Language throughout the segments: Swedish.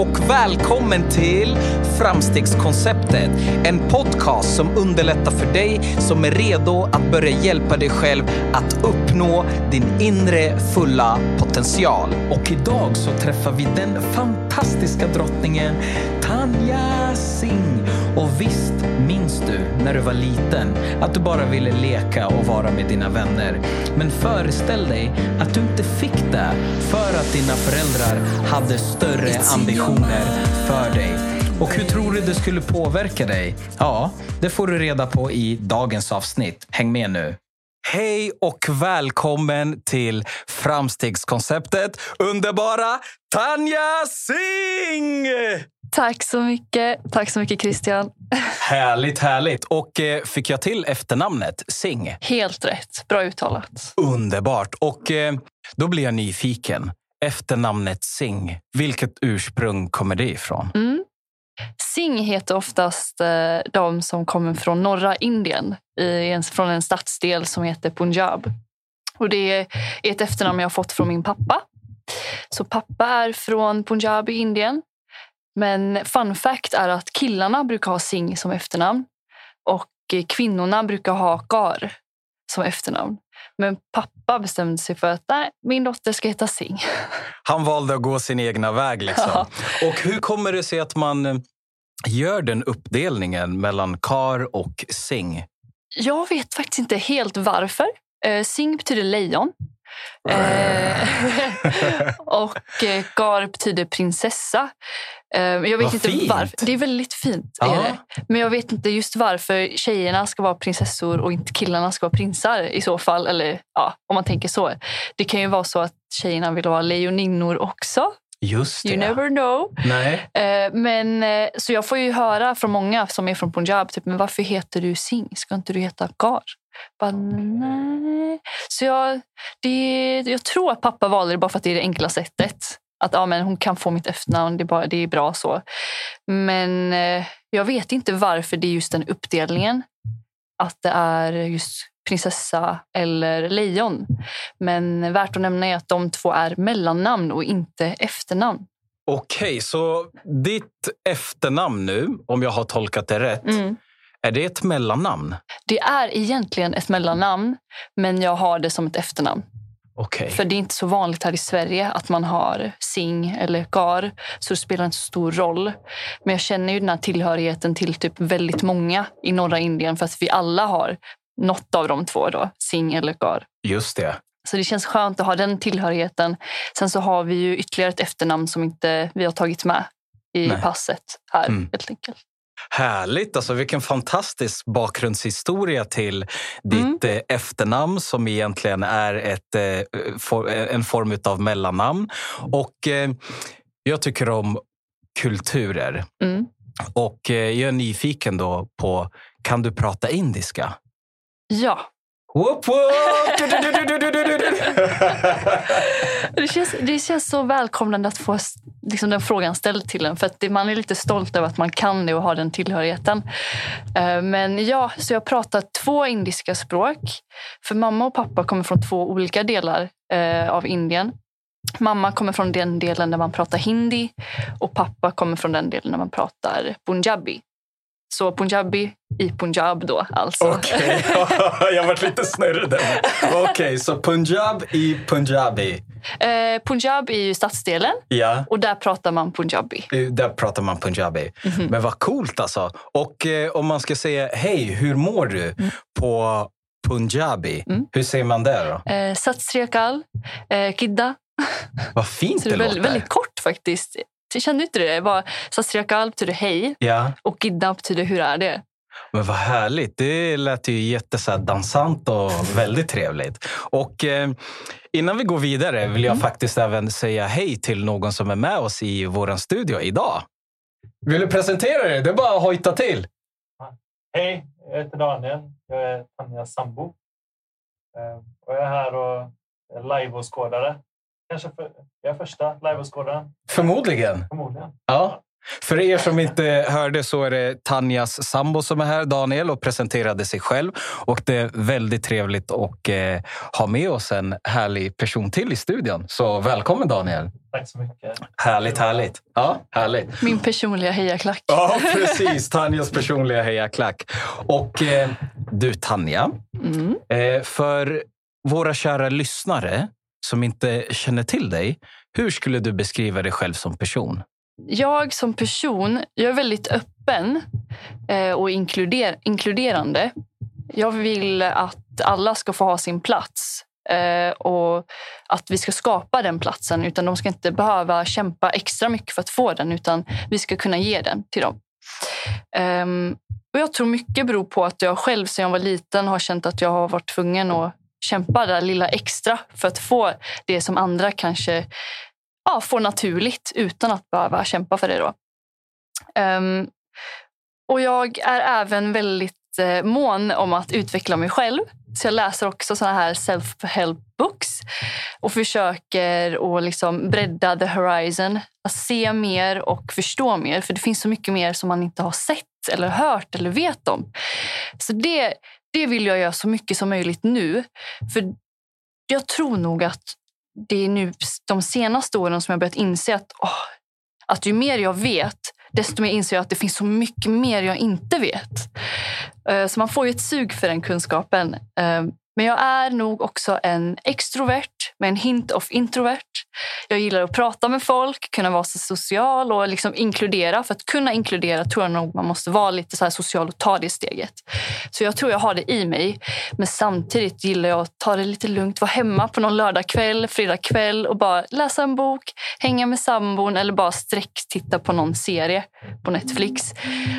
och välkommen till Framstegskonceptet. En podcast som underlättar för dig som är redo att börja hjälpa dig själv att uppnå din inre fulla potential. Och idag så träffar vi den fantastiska drottningen Tanja Singh. Och visst minns du när du var liten att du bara ville leka och vara med dina vänner. Men föreställ dig att du inte fick det för att dina föräldrar hade större ambitioner för dig. Och hur tror du det skulle påverka dig? Ja, det får du reda på i dagens avsnitt. Häng med nu. Hej och välkommen till framstegskonceptet underbara Tanja Singh! Tack så mycket. Tack så mycket Christian. Härligt, härligt. Och eh, fick jag till efternamnet Singh? Helt rätt. Bra uttalat. Underbart. Och eh, då blir jag nyfiken. Efternamnet Singh, vilket ursprung kommer det ifrån? Mm. Singh heter oftast eh, de som kommer från norra Indien, i en, från en stadsdel som heter Punjab. Och det är ett efternamn jag har fått från min pappa. Så pappa är från Punjab i Indien. Men fun fact är att killarna brukar ha Singh som efternamn och kvinnorna brukar ha Gar som efternamn. Men pappa bestämde sig för att nej, min dotter ska heta Singh. Han valde att gå sin egna väg. Liksom. Ja. Och hur kommer det sig att man eh, gör den uppdelningen mellan Kar och Singh? Jag vet faktiskt inte helt varför. Eh, Singh betyder lejon. Eh, och Gar betyder prinsessa. Eh, jag vet Vad inte fint. varför. Det är väldigt fint. Ja. Är. Men jag vet inte just varför tjejerna ska vara prinsessor och inte killarna ska vara prinsar i så fall. Eller ja, om man tänker så. Det kan ju vara så att tjejerna vill vara lejoninnor också. Just det. You never know. Nej. Eh, Men, eh, så jag får ju höra från många som är från Punjab, typ, men varför heter du Singh? Ska inte du heta Gar? Bara, nej. Så jag, det, jag tror att pappa valde det bara för att det är det enkla sättet. Att ja, men hon kan få mitt efternamn, det är, bara, det är bra så. Men eh, jag vet inte varför det är just den uppdelningen. Att det är just prinsessa eller lejon. Men värt att nämna är att de två är mellannamn och inte efternamn. Okej, så ditt efternamn nu, om jag har tolkat det rätt, Mm. är det ett mellannamn? Det är egentligen ett mellannamn, men jag har det som ett efternamn. Okej. För det är inte så vanligt här i Sverige att man har Singh eller Gar, så det spelar inte så stor roll. Men jag känner ju den här tillhörigheten till typ väldigt många i norra Indien för att vi alla har något av de två, då, Singh eller Gar. Just det. Så det känns skönt att ha den tillhörigheten. Sen så har vi ju ytterligare ett efternamn som inte vi har tagit med i Nej. passet här Mm. helt enkelt. Härligt! Alltså, vilken fantastisk bakgrundshistoria till Mm. ditt eh, efternamn som egentligen är ett, eh, for, en form av mellannamn. Och eh, jag tycker om kulturer. Mm. Och eh, jag är nyfiken då på, kan du prata indiska? Ja, Whoop, whoop! Du, du, du, du, du, du, du. Det känns, det känns så välkomnande att få liksom, den frågan ställd till en. För att det, man är lite stolt över att man kan det och har den tillhörigheten. Eh, men ja, så jag pratar två indiska språk. För mamma och pappa kommer från två olika delar eh, av Indien. Mamma kommer från den delen där man pratar hindi och pappa kommer från den delen där man pratar punjabi. Så punjabi i Punjab då alltså. Okej, jag varit lite snurrig där. Okej, så Punjab i Punjabi. Eh, Punjab är ju stadsdelen Ja. och där pratar man punjabi. Där pratar man punjabi. Mhm. Men vad coolt alltså. Och eh, om man ska säga hej, hur mår du på punjabi? Mm. Hur säger man det då? Eh, Sat Sri Akal, eh, Kidda. Vad fint det, det är väldigt, låter. väldigt kort faktiskt. Jag kände inte det. det var, Sat Sri Akal betyder hej Ja, och Kidda betyder hur är det? men vad härligt. Det lät ju jätte så här, dansant och väldigt trevligt. Och eh, innan vi går vidare vill jag Mm. faktiskt även säga hej till någon som är med oss i vår studio idag. Vill du presentera dig? Det är bara att hojta till. Hej, jag heter Daniel. Jag är Tanjas sambo. Eh, Och jag är här och är liveåskådare. Kanske för, jag är första liveåskådaren, Förmodligen. förmodligen. Ja. För er som inte hörde så är det Tanjas sambo som är här, Daniel, och presenterade sig själv. Och det är väldigt trevligt att eh, ha med oss en härlig person till i studion. Så välkommen Daniel! Tack så mycket. Härligt, härligt. Ja, härligt. Min personliga hejaklack. Ja, precis. Tanjas personliga hejaklack. Och eh, du Tanja, Mm. eh, för våra kära lyssnare som inte känner till dig, hur skulle du beskriva dig själv som person? Jag som person, jag är väldigt öppen eh, och inkluder, inkluderande. Jag vill att alla ska få ha sin plats eh, och att vi ska skapa den platsen. Utan De ska inte behöva kämpa extra mycket för att få den, utan vi ska kunna ge den till dem. Ehm, och Jag tror mycket beror på att jag själv sedan jag var liten har känt att jag har varit tvungen att kämpa det där lilla extra för att få det som andra kanske ja, får naturligt utan att behöva kämpa för det. Då. Um, och jag är även väldigt eh, mån om att utveckla mig själv. Så jag läser också såna här self-help books och försöker att liksom bredda the horizon. Att se mer och förstå mer. För det finns så mycket mer som man inte har sett eller hört eller vet om. Så det, det vill jag göra så mycket som möjligt nu. För jag tror nog att det är nu de senaste åren som jag börjat inse att, åh, att ju mer jag vet, desto mer inser jag att det finns så mycket mer jag inte vet. Eh, så man får ju ett sug för den kunskapen. Eh, men jag är nog också en extrovert med en hint of introvert. Jag gillar att prata med folk, kunna vara så social och liksom inkludera. För att kunna inkludera tror jag nog man måste vara lite så här social och ta det steget. Så jag tror jag har det i mig. Men samtidigt gillar jag att ta det lite lugnt, vara hemma på någon lördagkväll, fredagkväll och bara läsa en bok, hänga med sambon eller bara sträcktitta på någon serie på Netflix.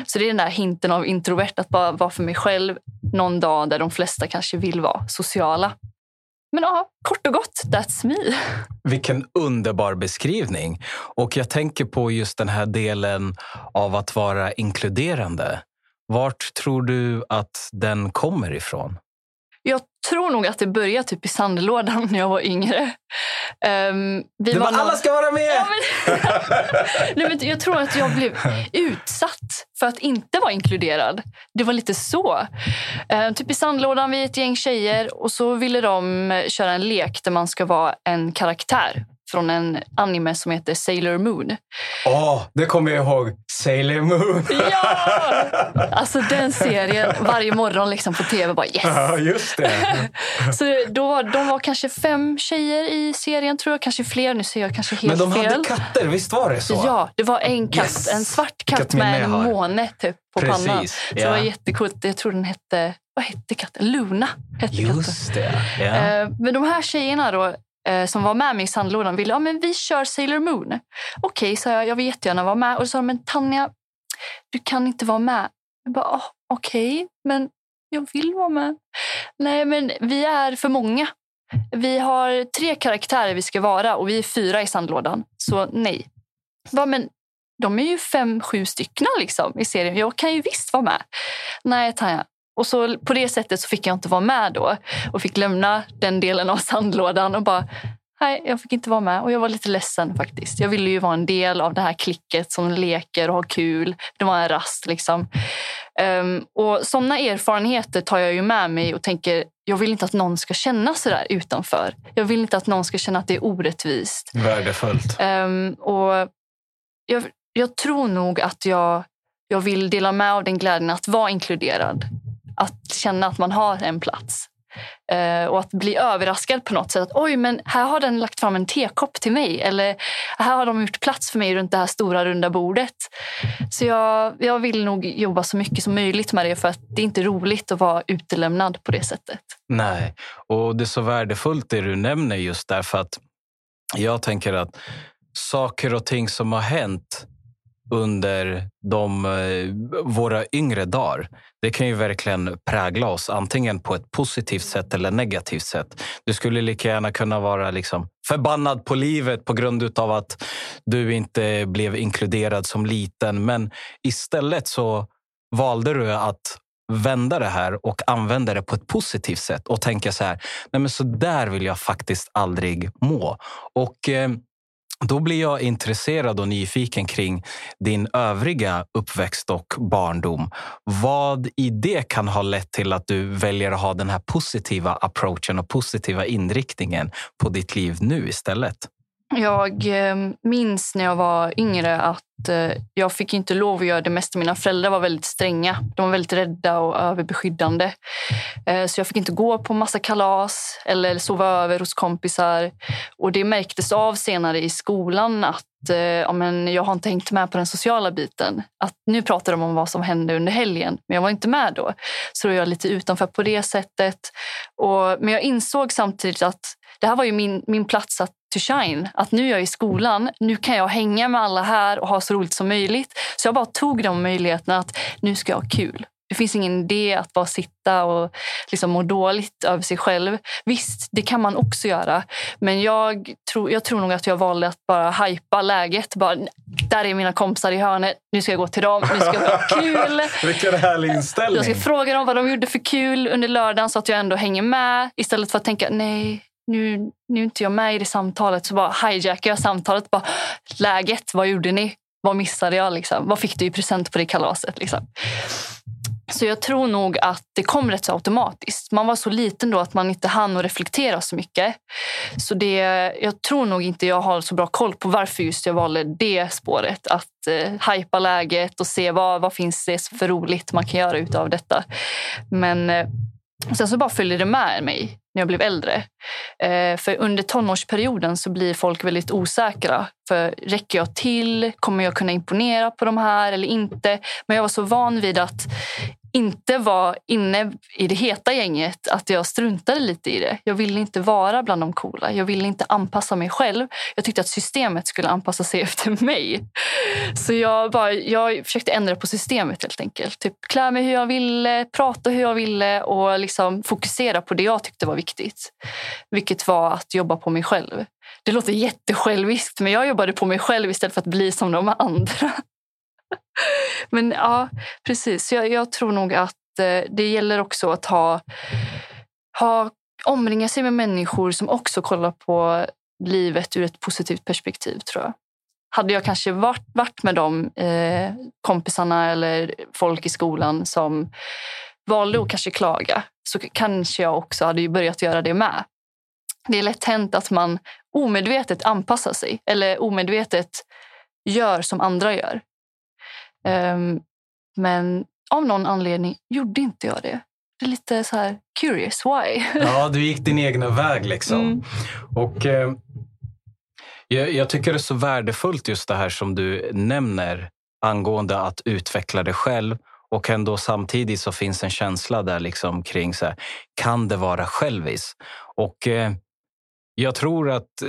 Så det är den där hinten av introvert, att bara vara för mig själv någon dag där de flesta kanske vill vara sociala. Men ja, kort och gott, that's me. Vilken underbar beskrivning. Och jag tänker på just den här delen av att vara inkluderande. Vart tror du att den kommer ifrån? Jag tror nog att det började typ i sandlådan när jag var yngre. Um, vi Det var nog- alla ska vara med! Ja, men... Nej, men jag tror att jag blev utsatt för att inte vara inkluderad. Det var lite så. Eh, typ i sandlådan, vi är ett gäng tjejer och så ville de eh, köra en lek där man ska vara en karaktär från en anime som heter Sailor Moon. Åh, det kommer jag ihåg. Sailor Moon. Ja! Alltså den serien, varje morgon liksom på tv, bara yes! Ja, just det. Så då var, de var kanske fem tjejer i serien, tror jag. Kanske fler. Nu ser jag kanske helt Men de fel. hade katter, visst var det så? Ja, det var en katt. Yes. En svart katt minne med en måne typ, på Precis, pannan. Så ja. det var jättecoolt. Jag tror den hette... Vad hette katten? Luna hette katten. Just det. Ja. Eh, men de här tjejerna då, Eh, som var med mig i sandlådan ville ja, men vi kör Sailor Moon. Okej, sa jag. Jag vill jättegärna vara med. Och så sa de, men Tanja, du kan inte vara med. Jag bara, oh, okej, men jag vill vara med. Nej, men vi är för många. Vi har tre karaktärer vi ska vara och vi är fyra i sandlådan. Så nej. Jag Bara, men de är ju fem, sju stycken liksom, i serien. Jag kan ju visst vara med. Nej, Tanja. Och så på det sättet så fick jag inte vara med då och fick lämna den delen av sandlådan och bara Nej, jag fick inte vara med och jag var lite ledsen faktiskt. Jag ville ju vara en del av det här klicket som leker och har kul. Det var en rast liksom. Ehm, och sådana erfarenheter tar jag ju med mig och tänker jag vill inte att någon ska känna så där utanför. Jag vill inte att någon ska känna att det är orättvist. Värdefullt. Ehm, och jag, jag tror nog att jag, jag vill dela med av den glädjen att vara inkluderad. Att känna att man har en plats. Eh, och att bli överraskad på något sätt. Att, Oj, men här har den lagt fram en tekopp till mig. Eller här har de gjort plats för mig runt det här stora runda bordet. Så jag, jag vill nog jobba så mycket som möjligt med det. För att det är inte roligt att vara utelämnad på det sättet. Nej, och det är så värdefullt det du nämner just därför att jag tänker att saker och ting som har hänt under de, eh, våra yngre dagar, det kan ju verkligen prägla oss antingen på ett positivt sätt eller negativt sätt. Du skulle lika gärna kunna vara liksom förbannad på livet på grund av att du inte blev inkluderad som liten. Men istället så valde du att vända det här och använda det på ett positivt sätt och tänka så här, nej men så där vill jag faktiskt aldrig må. Och eh, då blir jag intresserad och nyfiken kring din övriga uppväxt och barndom. Vad i det kan ha lett till att du väljer att ha den här positiva approachen och positiva inriktningen på ditt liv nu istället? Jag eh, minns när jag var yngre att eh, jag fick inte lov att göra det mesta. Mina föräldrar var väldigt stränga. De var väldigt rädda och överbeskyddande. Eh, så jag fick inte gå på massa kalas eller sova över hos kompisar. Och det märktes av senare i skolan att ja, men jag har inte hängt med på den sociala biten. Att nu pratar de om vad som hände under helgen, men jag var inte med då. Så då är jag lite utanför på det sättet. Och, men jag insåg samtidigt att det här var ju min, min plats att to shine. Att nu är jag i skolan, nu kan jag hänga med alla här och ha så roligt som möjligt. Så jag bara tog de möjligheterna att nu ska jag ha kul. Det finns ingen idé att bara sitta och liksom må dåligt över sig själv. Visst, det kan man också göra. Men jag tror, jag tror nog att jag valde att bara hypa läget. Bara, där är mina kompisar i hörnet. Nu ska jag gå till dem. Nu ska jag ha kul. Vilken härlig inställning. Jag ska fråga dem vad de gjorde för kul under lördagen så att jag ändå hänger med. Istället för att tänka nej, nu, nu är inte jag med i det samtalet. Så bara hijackar jag samtalet. Bara, Läget, vad gjorde ni? Vad missade jag? Liksom? Vad fick du i present på det kalaset? Liksom? Så jag tror nog att det kom rätt så automatiskt. Man var så liten då att man inte hann att reflektera så mycket. Så det, jag tror nog inte jag har så bra koll på varför just jag valde det spåret. Att eh, hypa läget och se vad, vad finns det för roligt man kan göra utav detta. Men eh, sen så bara följde det med mig när jag blev äldre. Eh, för under tonårsperioden så blir folk väldigt osäkra. För räcker jag till? Kommer jag kunna imponera på de här eller inte? Men jag var så van vid att inte var inne i det heta gänget att jag struntade lite i det. Jag ville inte vara bland de coola. Jag ville inte anpassa mig själv. Jag tyckte att systemet skulle anpassa sig efter mig. Så jag, bara, jag försökte ändra på systemet helt enkelt. Typ klä mig hur jag ville, prata hur jag ville och liksom fokusera på det jag tyckte var viktigt. Vilket var att jobba på mig själv. Det låter jättesjälviskt men jag jobbade på mig själv istället för att bli som de andra. Men ja, precis. Jag, jag tror nog att eh, det gäller också att ha, ha, omringa sig med människor som också kollar på livet ur ett positivt perspektiv. tror jag. Hade jag kanske varit, varit med de eh, kompisarna eller folk i skolan som valde att kanske klaga så kanske jag också hade börjat göra det med. Det är lätt hänt att man omedvetet anpassar sig eller omedvetet gör som andra gör. Um, men av någon anledning gjorde inte jag det. Det är lite så här curious why. Ja, du gick din egna väg liksom. Mm. Och eh, jag, jag, tycker det är så värdefullt just det här som du nämner angående att utveckla dig själv och ändå samtidigt så finns en känsla där liksom kring så här, kan det vara självis? Och eh, jag tror att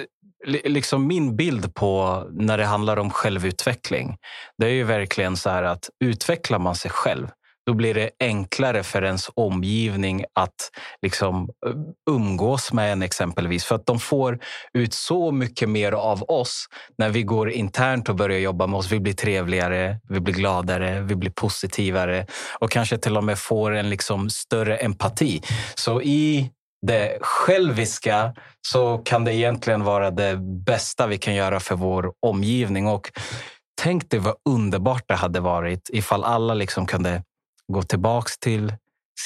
liksom min bild på när det handlar om självutveckling, det är ju verkligen så här att utvecklar man sig själv, då blir det enklare för ens omgivning att liksom eh, umgås med en exempelvis. För att de får ut så mycket mer av oss när vi går internt och börjar jobba med oss. Vi blir trevligare, vi blir gladare, vi blir positivare och kanske till och med får en liksom större empati. Så i det själviska så kan det egentligen vara det bästa vi kan göra för vår omgivning. Och tänk dig vad underbart det hade varit ifall alla liksom kunde gå tillbaks till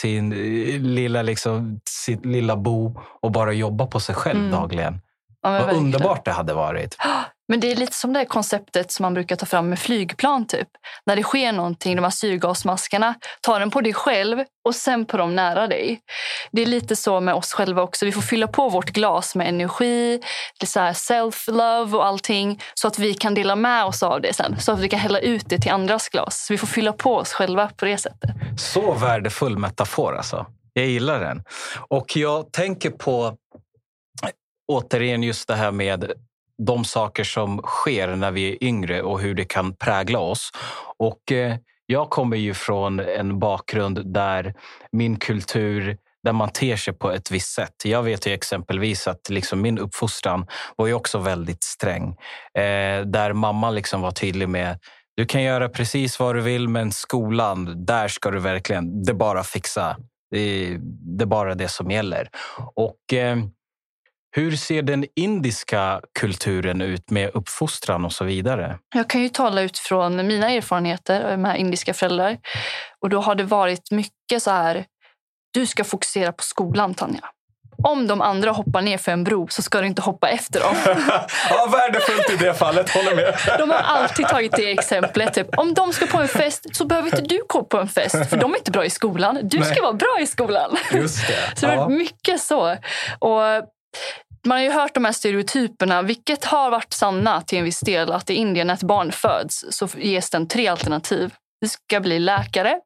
sin eh, lilla, liksom, sitt lilla bo och bara jobba på sig själv mm. dagligen. Ja, vad verkligen. underbart det hade varit. Men det är lite som det konceptet som man brukar ta fram med flygplan. typ. När det sker någonting, de här syrgasmaskerna, ta den på dig själv och sen på dem nära dig. Det är lite så med oss själva också. Vi får fylla på vårt glas med energi, self-love och allting så att vi kan dela med oss av det sen. Så att vi kan hälla ut det till andras glas. Så vi får fylla på oss själva på det sättet. Så värdefull metafor alltså. Jag gillar den. Och jag tänker på återigen just det här med de saker som sker när vi är yngre och hur det kan prägla oss. Och eh, jag kommer ju från en bakgrund där min kultur där man ter sig på ett visst sätt. Jag vet ju exempelvis att liksom min uppfostran var ju också väldigt sträng. Eh, där mamma liksom var tydlig med du kan göra precis vad du vill, men skolan, där ska du verkligen, det bara fixa. Det är, det är bara det som gäller. Och eh, hur ser den indiska kulturen ut med uppfostran och så vidare? Jag kan ju tala utifrån mina erfarenheter med indiska föräldrar. Och då har det varit mycket så här, du ska fokusera på skolan Tanja. Om de andra hoppar ner för en bro så ska du inte hoppa efter dem. ja, värdefullt i det fallet, håller med. De har alltid tagit det exemplet. Typ. Om de ska på en fest så behöver inte du gå på en fest för de är inte bra i skolan. Du ska Nej. vara bra i skolan. Just det. Så det är mycket så. Och man har ju hört de här stereotyperna, vilket har varit sanna till en viss del. Att i Indien när ett barn föds så ges den tre alternativ. Du ska bli läkare,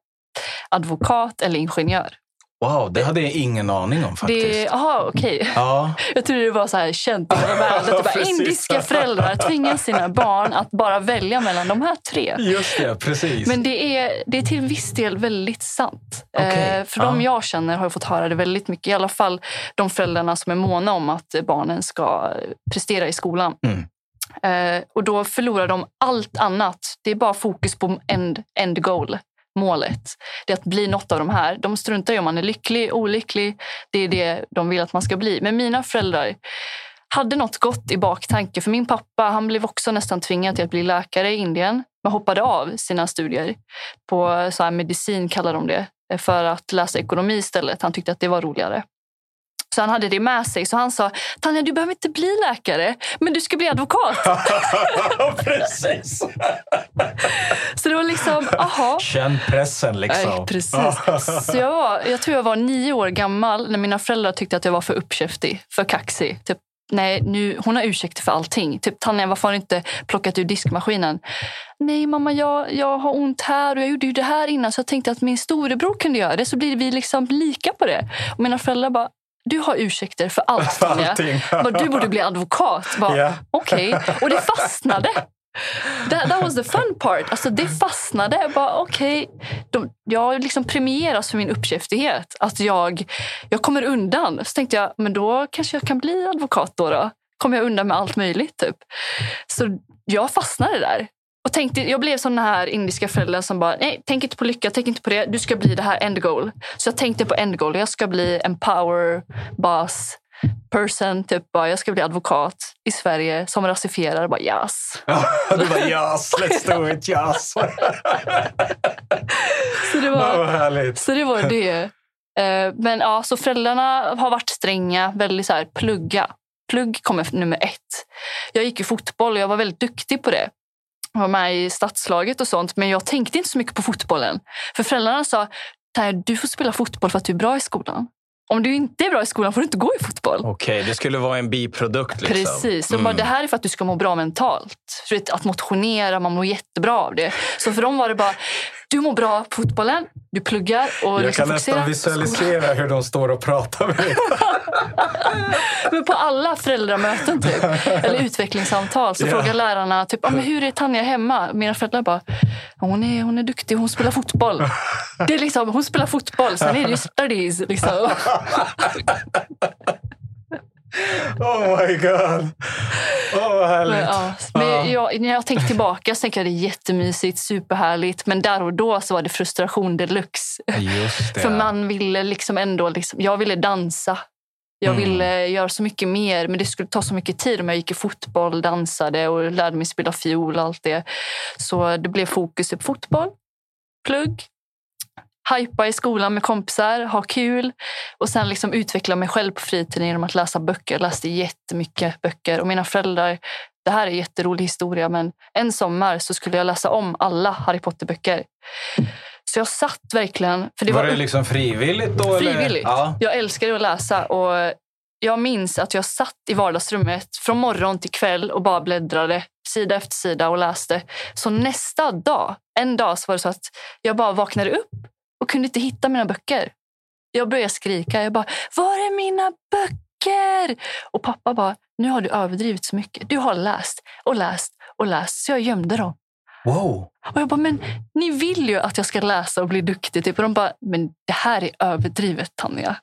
advokat eller ingenjör. Wow, det hade jag ingen aning om faktiskt. Jaha, okej. Okay. Ja. Jag trodde det var så här känt i hela världen. Typ indiska föräldrar tvingar sina barn att bara välja mellan de här tre. Just det, precis. Men det är, det är till viss del väldigt sant. Okay. Eh, för ja. de jag känner har fått höra det väldigt mycket. I alla fall de föräldrarna som är måna om att barnen ska prestera i skolan. Mm. Eh, och då förlorar de allt annat. Det är bara fokus på end, end goal målet. Det är att bli något av de här. De struntar i om man är lycklig, olycklig. Det är det de vill att man ska bli. Men mina föräldrar hade något gott i baktanke. För min pappa han blev också nästan tvingad till att bli läkare i Indien. Men hoppade av sina studier. På så medicin kallar de det. För att läsa ekonomi istället. Han tyckte att det var roligare. Så han hade det med sig. Så han sa, Tanja du behöver inte bli läkare, men du ska bli advokat. precis. så det var liksom, aha. Känn pressen liksom. Nej, precis. så jag, var, jag tror jag var nio år gammal när mina föräldrar tyckte att jag var för uppkäftig, för kaxig. Typ, nej, nu, hon har ursäkter för allting. Typ, Tanja, varför har du inte plockat ur diskmaskinen? Nej mamma, jag, jag har ont här och jag gjorde ju det här innan så jag tänkte att min storebror kunde göra det så blir vi liksom lika på det. Och mina föräldrar bara, du har ursäkter för allt. För allting. du borde bli advokat. Yeah. Okej. Okay. Och det fastnade. That, that was the fun part. Alltså det fastnade. Jag bara, okay. jag liksom premieras för min uppkäftighet. Att jag, jag kommer undan. Så tänkte jag, men då kanske jag kan bli advokat då. då. Kommer jag undan med allt möjligt. Typ. Så jag fastnade där. Och tänkte, jag blev sån här indiska förälder som bara, nej, tänk inte på lycka, tänk inte på det. Du ska bli det här end goal. Så jag tänkte på end goal. Jag ska bli en power boss person. Typ bara, jag ska bli advokat i Sverige som rasifierare. Bara yes. du bara yes, let's do it, yes. så, det var, så det var det. Eh, men ja, så föräldrarna har varit stränga. Väldigt så här, plugga. Plugg kommer nummer ett. Jag gick i fotboll och jag var väldigt duktig på det var med i stadslaget och sånt. Men jag tänkte inte så mycket på fotbollen. För föräldrarna sa, du får spela fotboll för att du är bra i skolan. Om du inte är bra i skolan får du inte gå i fotboll. Okej, okay, det skulle vara en biprodukt. Liksom. Precis. Mm. bara, det här är för att du ska må bra mentalt. För att motionera, man mår jättebra av det. Så för dem var det bara, du mår bra på fotbollen, du pluggar och Jag liksom kan nästan visualisera hur de står och pratar med dig. men på alla föräldramöten typ, eller utvecklingssamtal så yeah. frågar lärarna typ, ah, men hur är Tanja hemma? Mina föräldrar bara, hon är, hon är duktig, hon spelar fotboll. Det är liksom, hon spelar fotboll, sen är det ju studies. Liksom. Oh my god! oh, vad härligt. Men, ja, men ja. jag, när jag tänker tillbaka så tänker jag det är jättemysigt, superhärligt. Men där och då så var det frustration deluxe. Just det. För man ville liksom ändå... Liksom, jag ville dansa. Jag mm. ville göra så mycket mer, men det skulle ta så mycket tid om jag gick i fotboll, dansade och lärde mig spela fiol och allt det. Så det blev fokus på fotboll, plugg, hajpa i skolan med kompisar, ha kul och sen liksom utveckla mig själv på fritiden genom att läsa böcker. Jag läste jättemycket böcker och mina föräldrar, det här är en jätterolig historia, men en sommar så skulle jag läsa om alla Harry Potter-böcker. Så jag satt verkligen... För det var, var det liksom frivilligt då? Frivilligt. Ja. Jag älskade att läsa och jag minns att jag satt i vardagsrummet från morgon till kväll och bara bläddrade sida efter sida och läste. Så nästa dag, en dag, så var det så att jag bara vaknade upp och kunde inte hitta mina böcker. Jag började skrika. Jag bara, var är mina böcker? Och pappa bara, nu har du överdrivit så mycket. Du har läst och läst och läst. Så jag gömde dem. Wow. Och jag bara, men ni vill ju att jag ska läsa och bli duktig. Typ. Och de bara, men det här är överdrivet Tanja.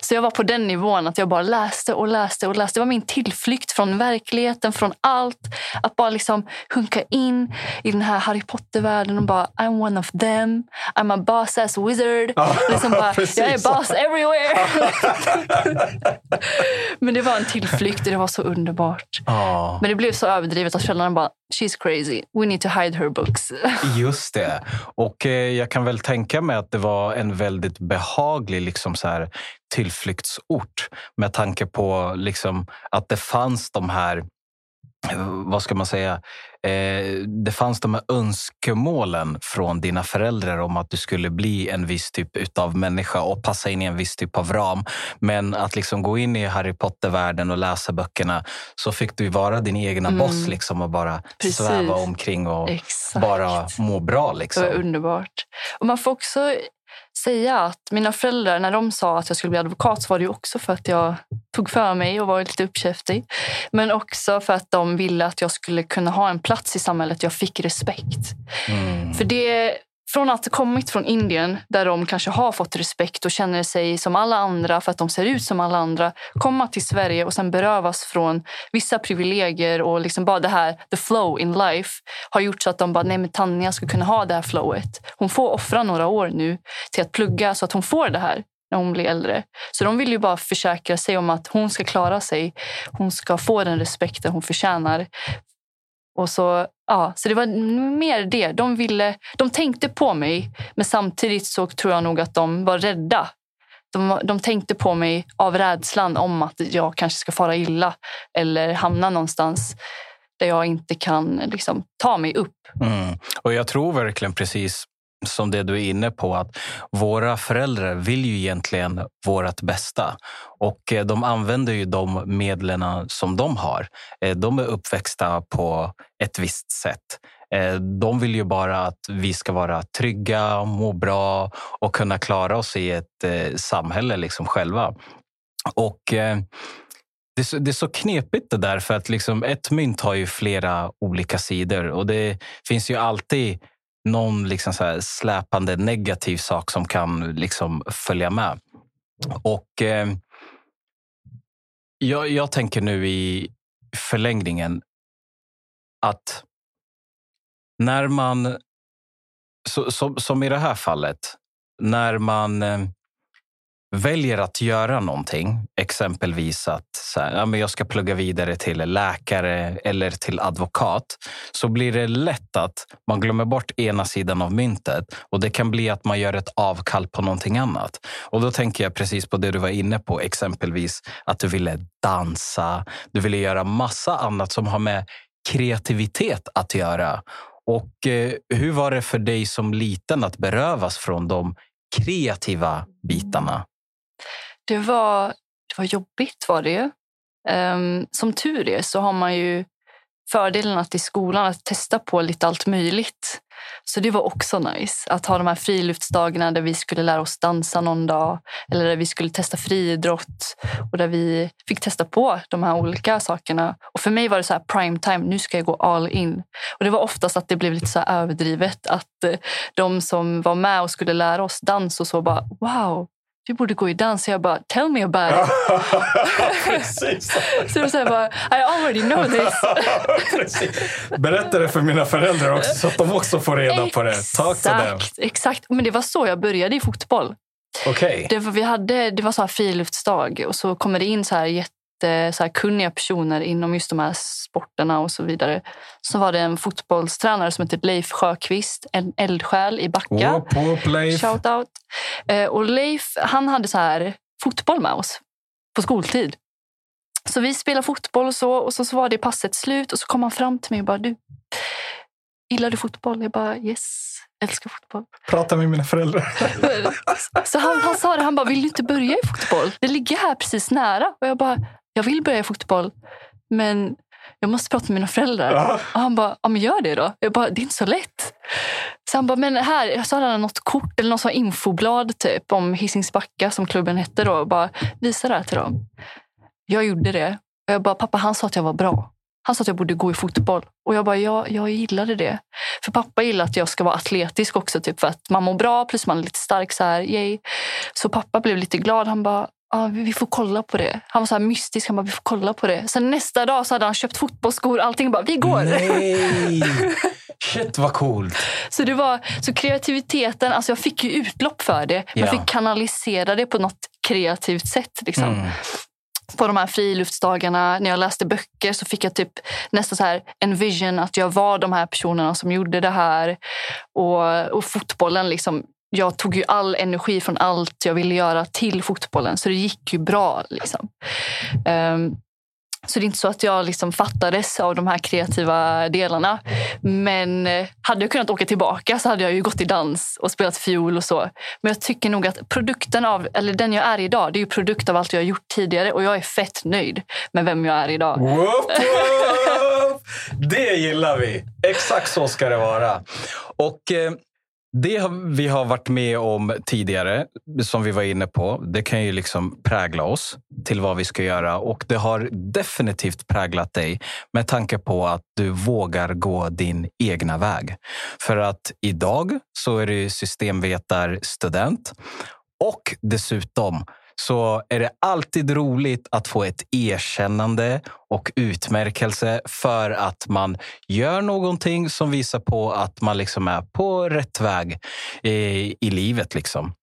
Så jag var på den nivån att jag bara läste och läste och läste. Det var min tillflykt från verkligheten, från allt. Att bara liksom hunka in i den här Harry Potter-världen och bara I'm one of them. I'm a boss as wizard. Liksom bara, jag är boss everywhere. Men det var en tillflykt och det var så underbart. Men det blev så överdrivet att föräldrarna bara She's crazy. We need to hide her books. just det. Och eh, jag kan väl tänka mig att det var en väldigt behaglig liksom, så här, tillflyktsort med tanke på liksom, att det fanns de här vad ska man säga? Eh, det fanns de här önskemålen från dina föräldrar om att du skulle bli en viss typ av människa och passa in i en viss typ av ram. Men att liksom gå in i Harry Potter-världen och läsa böckerna så fick du vara din egna Mm. boss liksom och bara Precis. sväva omkring och Exakt. bara må bra. Det Liksom. var underbart. Och man får också säga att mina föräldrar, när de sa att jag skulle bli advokat så var det ju också för att jag tog för mig och var lite uppkäftig. Men också för att de ville att jag skulle kunna ha en plats i samhället. Jag fick respekt. Mm. För det, från att ha kommit från Indien, där de kanske har fått respekt och känner sig som alla andra för att de ser ut som alla andra, komma till Sverige och sen berövas från vissa privilegier och liksom bara det här, the flow in life, har gjort så att de bara, nej men Tanja ska kunna ha det här flowet. Hon får offra några år nu till att plugga så att hon får det här när hon blir äldre. Så de vill ju bara försäkra sig om att hon ska klara sig. Hon ska få den respekten hon förtjänar. Och så, ja, så det var mer det. De, ville, de tänkte på mig, men samtidigt så tror jag nog att de var rädda. De, de tänkte på mig av rädslan om att jag kanske ska fara illa eller hamna någonstans där jag inte kan liksom, ta mig upp. Mm. Och jag tror verkligen precis som det du är inne på, att våra föräldrar vill ju egentligen vårt bästa. Och eh, de använder ju de medlen som de har. Eh, de är uppväxta på ett visst sätt. Eh, de vill ju bara att vi ska vara trygga, må bra och kunna klara oss i ett samhälle liksom själva. Och det är, så, det är så knepigt det där, för att liksom ett mynt har ju flera olika sidor och det finns ju alltid någon liksom så här släpande negativ sak som kan liksom följa med. Och eh, jag, jag tänker nu i förlängningen att när man, så, så, som i det här fallet, när man eh, väljer att göra någonting, exempelvis att så här, ja, men jag ska plugga vidare till läkare eller till advokat, så blir det lätt att man glömmer bort ena sidan av myntet och det kan bli att man gör ett avkall på någonting annat. Och då tänker jag precis på det du var inne på, exempelvis att du ville dansa, du ville göra massa annat som har med kreativitet att göra. Och eh, hur var det för dig som liten att berövas från de kreativa bitarna? Det var, det var jobbigt var det ju. Um, som tur är så har man ju fördelen att i skolan att testa på lite allt möjligt. Så det var också nice att ha de här friluftsdagarna där vi skulle lära oss dansa någon dag eller där vi skulle testa friidrott och där vi fick testa på de här olika sakerna. Och för mig var det så här prime time, nu ska jag gå all in. Och det var oftast att det blev lite så här överdrivet att de som var med och skulle lära oss dans och så bara wow, vi borde gå i dans. Jag bara, tell me about it. Så så här bara, I already know this. Berätta det för mina föräldrar också så att de också får reda på det. Tack till dem. Exakt. Men det var så jag började i fotboll. Okej. Det var, vi hade, det var så här friluftsdag och så kommer det in så här så kunniga personer inom just de här sporterna och så vidare. Så var det en fotbollstränare som hette Leif Sjöqvist, en eldsjäl i Backa. Whoop, whoop, Leif. Shout out. Eh, och Leif han hade så här fotboll med oss på skoltid. Så vi spelade fotboll och så och så, så var det passet slut och så kom han fram till mig och bara du, gillar du fotboll? Jag bara yes, älskar fotboll. Prata med mina föräldrar. Så han, han sa det, han bara, vill du inte börja i fotboll? Det ligger här precis nära. Och jag bara, jag vill börja i fotboll, men jag måste prata med mina föräldrar. Ja. Och han bara, ja men gör det då. Jag bara, det är inte så lätt. Så han bara, men här, jag sa han något kort eller något sånt infoblad typ om Hisings Backa som klubben hette då. Och bara, visa det här till dem. Jag gjorde det. Och jag bara, pappa han sa att jag var bra. Han sa att jag borde gå i fotboll. Och jag bara, ja, jag gillade det. För pappa gillar att jag ska vara atletisk också. Typ, för att man mår bra plus man är lite stark. Så här, yay. Så pappa blev lite glad. Han bara, ja, vi får kolla på det. Han var så här mystisk. Han bara, vi får kolla på det. Sen nästa dag så hade han köpt fotbollsskor. Allting bara, vi går. Nej! Shit vad coolt. Så, det var, så kreativiteten, alltså jag fick ju utlopp för det. Ja. Man fick kanalisera det på något kreativt sätt. Liksom. Mm. På de här friluftsdagarna, när jag läste böcker så fick jag typ nästan så här en vision att jag var de här personerna som gjorde det här. Och, och fotbollen, liksom, jag tog ju all energi från allt jag ville göra till fotbollen. Så det gick ju bra. Liksom. Um, så det är inte så att jag liksom fattades av de här kreativa delarna. Men eh, hade jag kunnat åka tillbaka så hade jag ju gått i dans och spelat fiol och så. Men jag tycker nog att produkten av, eller den jag är idag, det är ju produkt av allt jag har gjort tidigare och jag är fett nöjd med vem jag är idag. Woop, woop. Det gillar vi. Exakt så ska det vara. Och eh, det vi har varit med om tidigare, som vi var inne på, det kan ju liksom prägla oss till vad vi ska göra. Och det har definitivt präglat dig med tanke på att du vågar gå din egna väg. För att idag så är du systemvetarstudent och dessutom så är det alltid roligt att få ett erkännande och utmärkelse för att man gör någonting som visar på att man liksom är på rätt väg i, i livet. Liksom.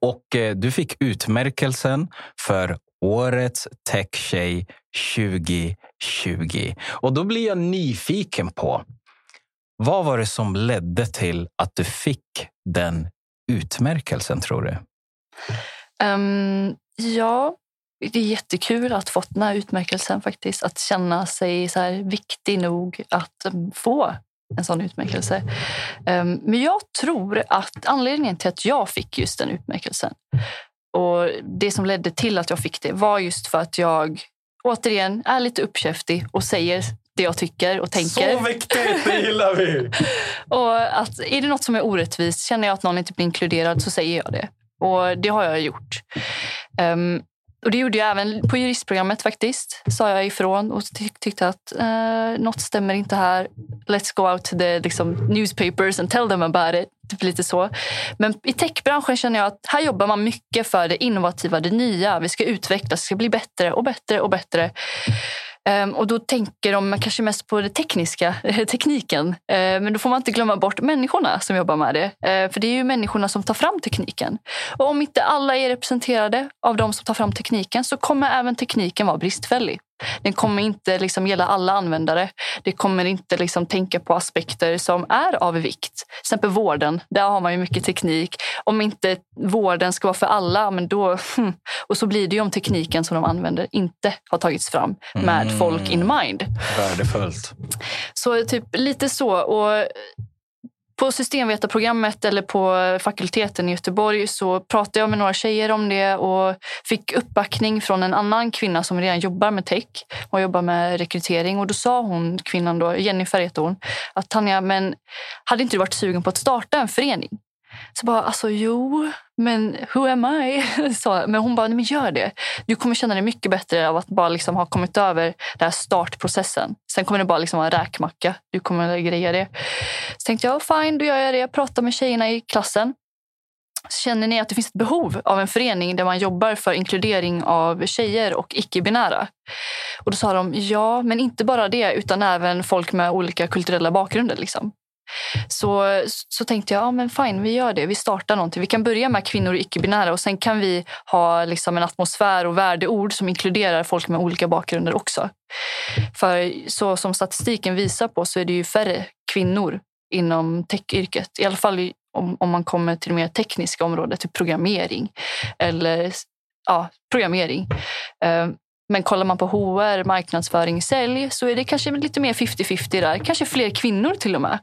Och eh, du fick utmärkelsen för Årets Tech-tjej 2020. Och då blir jag nyfiken på vad var det som ledde till att du fick den utmärkelsen, tror du? Ehm, ja, det är jättekul att fått den här utmärkelsen faktiskt. Att känna sig så här viktig nog att um, få en sån utmärkelse. Ehm, men jag tror att anledningen till att jag fick just den utmärkelsen och det som ledde till att jag fick det var just för att jag återigen är lite uppkäftig och säger det jag tycker och tänker. Så viktigt, det gillar vi! Och att är det något som är orättvist, känner jag att någon inte blir inkluderad så säger jag det. Och det har jag gjort. Um, och det gjorde jag även på juristprogrammet faktiskt. Sa jag ifrån och tyck- tyckte att uh, något stämmer inte här. Let's go out to the liksom, newspapers and tell them about it. Typ lite så. Men i techbranschen känner jag att här jobbar man mycket för det innovativa, det nya. Vi ska utvecklas, det ska bli bättre och bättre och bättre. Ehm, och då tänker de kanske mest på det tekniska, tekniken. Ehm, men då får man inte glömma bort människorna som jobbar med det. Ehm, för det är ju människorna som tar fram tekniken. Och om inte alla är representerade av de som tar fram tekniken så kommer även tekniken vara bristfällig. Den kommer inte liksom gälla alla användare. Det kommer inte liksom tänka på aspekter som är av vikt. Till exempel vården. Där har man ju mycket teknik. Om inte vården ska vara för alla, men då... hmm. Och så blir det ju om tekniken som de använder inte har tagits fram med Mm. folk in mind. Värdefullt. Så typ lite så. Och på systemvetarprogrammet eller på fakulteten i Göteborg så pratade jag med några tjejer om det och fick uppbackning från en annan kvinna som redan jobbar med tech och jobbar med rekrytering. Och då sa hon, kvinnan då, Jennifer heter hon, att Tanja, men hade inte du varit sugen på att starta en förening? Så bara, alltså jo, men who am I? Så, men hon bara, men gör det. Du kommer känna dig mycket bättre av att bara liksom ha kommit över den här startprocessen. Sen kommer det bara liksom vara en räkmacka. Du kommer greja det. Så tänkte jag, fine, då gör jag det. Jag pratar med tjejerna i klassen. Så känner ni att det finns ett behov av en förening där man jobbar för inkludering av tjejer och icke-binära? Och då sa de, ja, men inte bara det, utan även folk med olika kulturella bakgrunder. Liksom. Så, så tänkte jag, ja men fine, vi gör det. Vi startar någonting. Vi kan börja med kvinnor och icke-binära och sen kan vi ha liksom en atmosfär och värdeord som inkluderar folk med olika bakgrunder också. För så som statistiken visar på så är det ju färre kvinnor inom techyrket. I alla fall om, om man kommer till det mer tekniska området, typ programmering. Eller ja, programmering. Ehm, men kollar man på HR, marknadsföring, sälj så är det kanske lite mer 50-50 där. Kanske fler kvinnor till och med.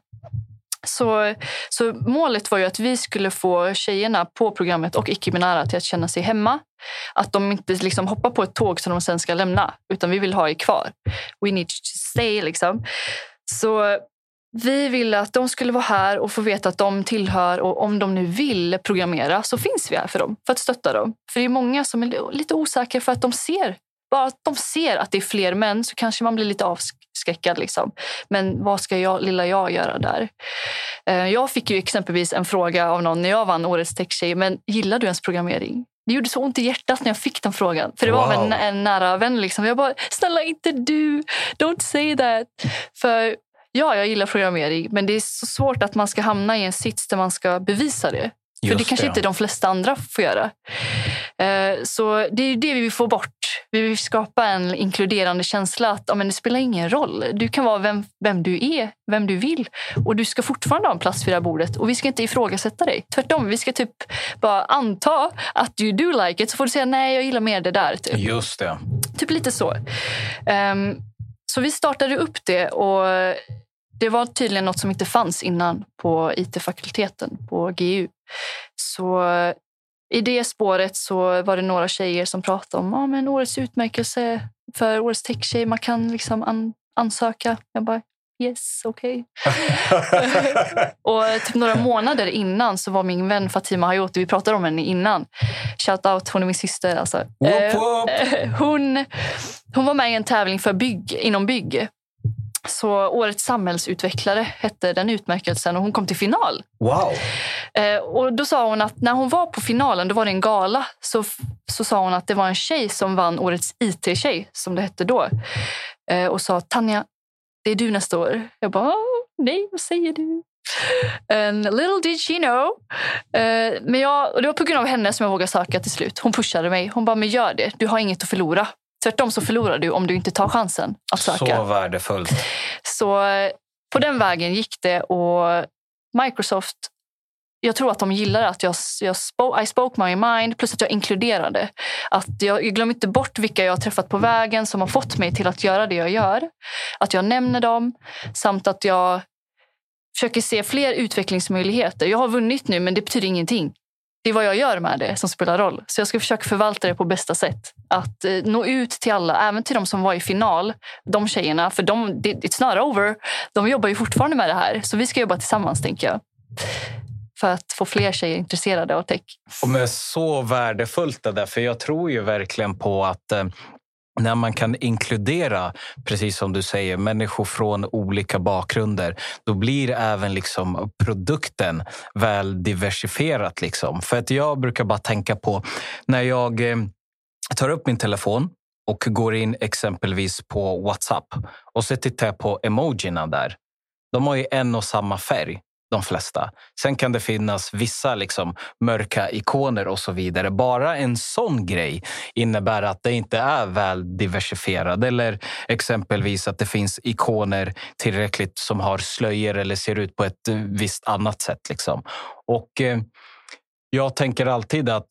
Så, så målet var ju att vi skulle få tjejerna på programmet och icke-binära till att känna sig hemma. Att de inte liksom hoppar på ett tåg som de sen ska lämna, utan vi vill ha er kvar. We need to stay. Liksom. Så vi ville att de skulle vara här och få veta att de tillhör och om de nu vill programmera så finns vi här för dem, för att stötta dem. För det är många som är lite osäkra för att de ser bara att de ser att det är fler män så kanske man blir lite avskräckad. Liksom. Men vad ska jag, lilla jag göra där? Eh, Jag fick ju exempelvis en fråga av någon när jag vann Årets techtjej. Men gillar du ens programmering? det gjorde så ont i hjärtat när jag fick den frågan. För det var Wow. en, en nära vän. Liksom. Jag bara, snälla inte du. Don't say that. För ja, jag gillar programmering. Men det är så svårt att man ska hamna i en sits där man ska bevisa det. För Just det kanske det. inte de flesta andra får göra. Eh, så det är det vi vill få bort. Vi vill skapa en inkluderande känsla att ja, men det spelar ingen roll. Du kan vara vem, vem du är, vem du vill. Och du ska fortfarande ha en plats vid det här bordet. Och vi ska inte ifrågasätta dig. Tvärtom, vi ska typ bara anta att you do like it. Så får du säga nej, jag gillar mer det där. Typ, Just det. typ lite så. Ehm, så vi startade upp det och det var tydligen något som inte fanns innan på IT-fakulteten på GU. Så i det spåret så var det några tjejer som pratade om ah, men årets utmärkelse för årets techtjej. Man kan liksom an- ansöka. Jag bara yes, okej. Och typ några månader innan så var min vän Fatima Hayoti, vi pratade om henne innan. Shout out, hon är min syster. Alltså. Whoop, whoop. eh, hon, hon var med i en tävling för bygg, inom bygg. Så Årets samhällsutvecklare hette den utmärkelsen och hon kom till final. Wow. Eh, och då sa hon att när hon var på finalen, då var det en gala, så, så sa hon att det var en tjej som vann Årets IT-tjej, som det hette då. Eh, och sa Tanja, det är du nästa år. Jag bara, "Åh, nej, vad säger du? And little did she know. Eh, men jag, och det var på grund av henne som jag vågade söka till slut. Hon pushade mig. Hon bara, men gör det. Du har inget att förlora. Tvärtom så förlorar du om du inte tar chansen att söka. Så värdefullt. Så på den vägen gick det och Microsoft, jag tror att de gillar att jag, jag spoke, I spoke my mind plus att jag inkluderade. Att jag, jag glömmer inte bort vilka jag har träffat på vägen som har fått mig till att göra det jag gör. Att jag nämner dem samt att jag försöker se fler utvecklingsmöjligheter. Jag har vunnit nu men det betyder ingenting. Det är vad jag gör med det som spelar roll. Så jag ska försöka förvalta det på bästa sätt. Att eh, nå ut till alla, även till de som var i final. De tjejerna, för de, it's not over. De jobbar ju fortfarande med det här. Så vi ska jobba tillsammans, tänker jag. För att få fler tjejer intresserade av tech. Och är så värdefullt det där, för jag tror ju verkligen på att eh, när man kan inkludera, precis som du säger, människor från olika bakgrunder, då blir även liksom produkten väl diversifierat. Liksom. För att jag brukar bara tänka på när jag eh, tar upp min telefon och går in exempelvis på Whatsapp och så tittar jag på emojierna där. De har ju en och samma färg, de flesta. Sen kan det finnas vissa liksom mörka ikoner och så vidare. Bara en sån grej innebär att det inte är väl diversifierat. Eller exempelvis att det finns ikoner tillräckligt som har slöjor eller ser ut på ett eh, visst annat sätt. Liksom. Och eh, jag tänker alltid att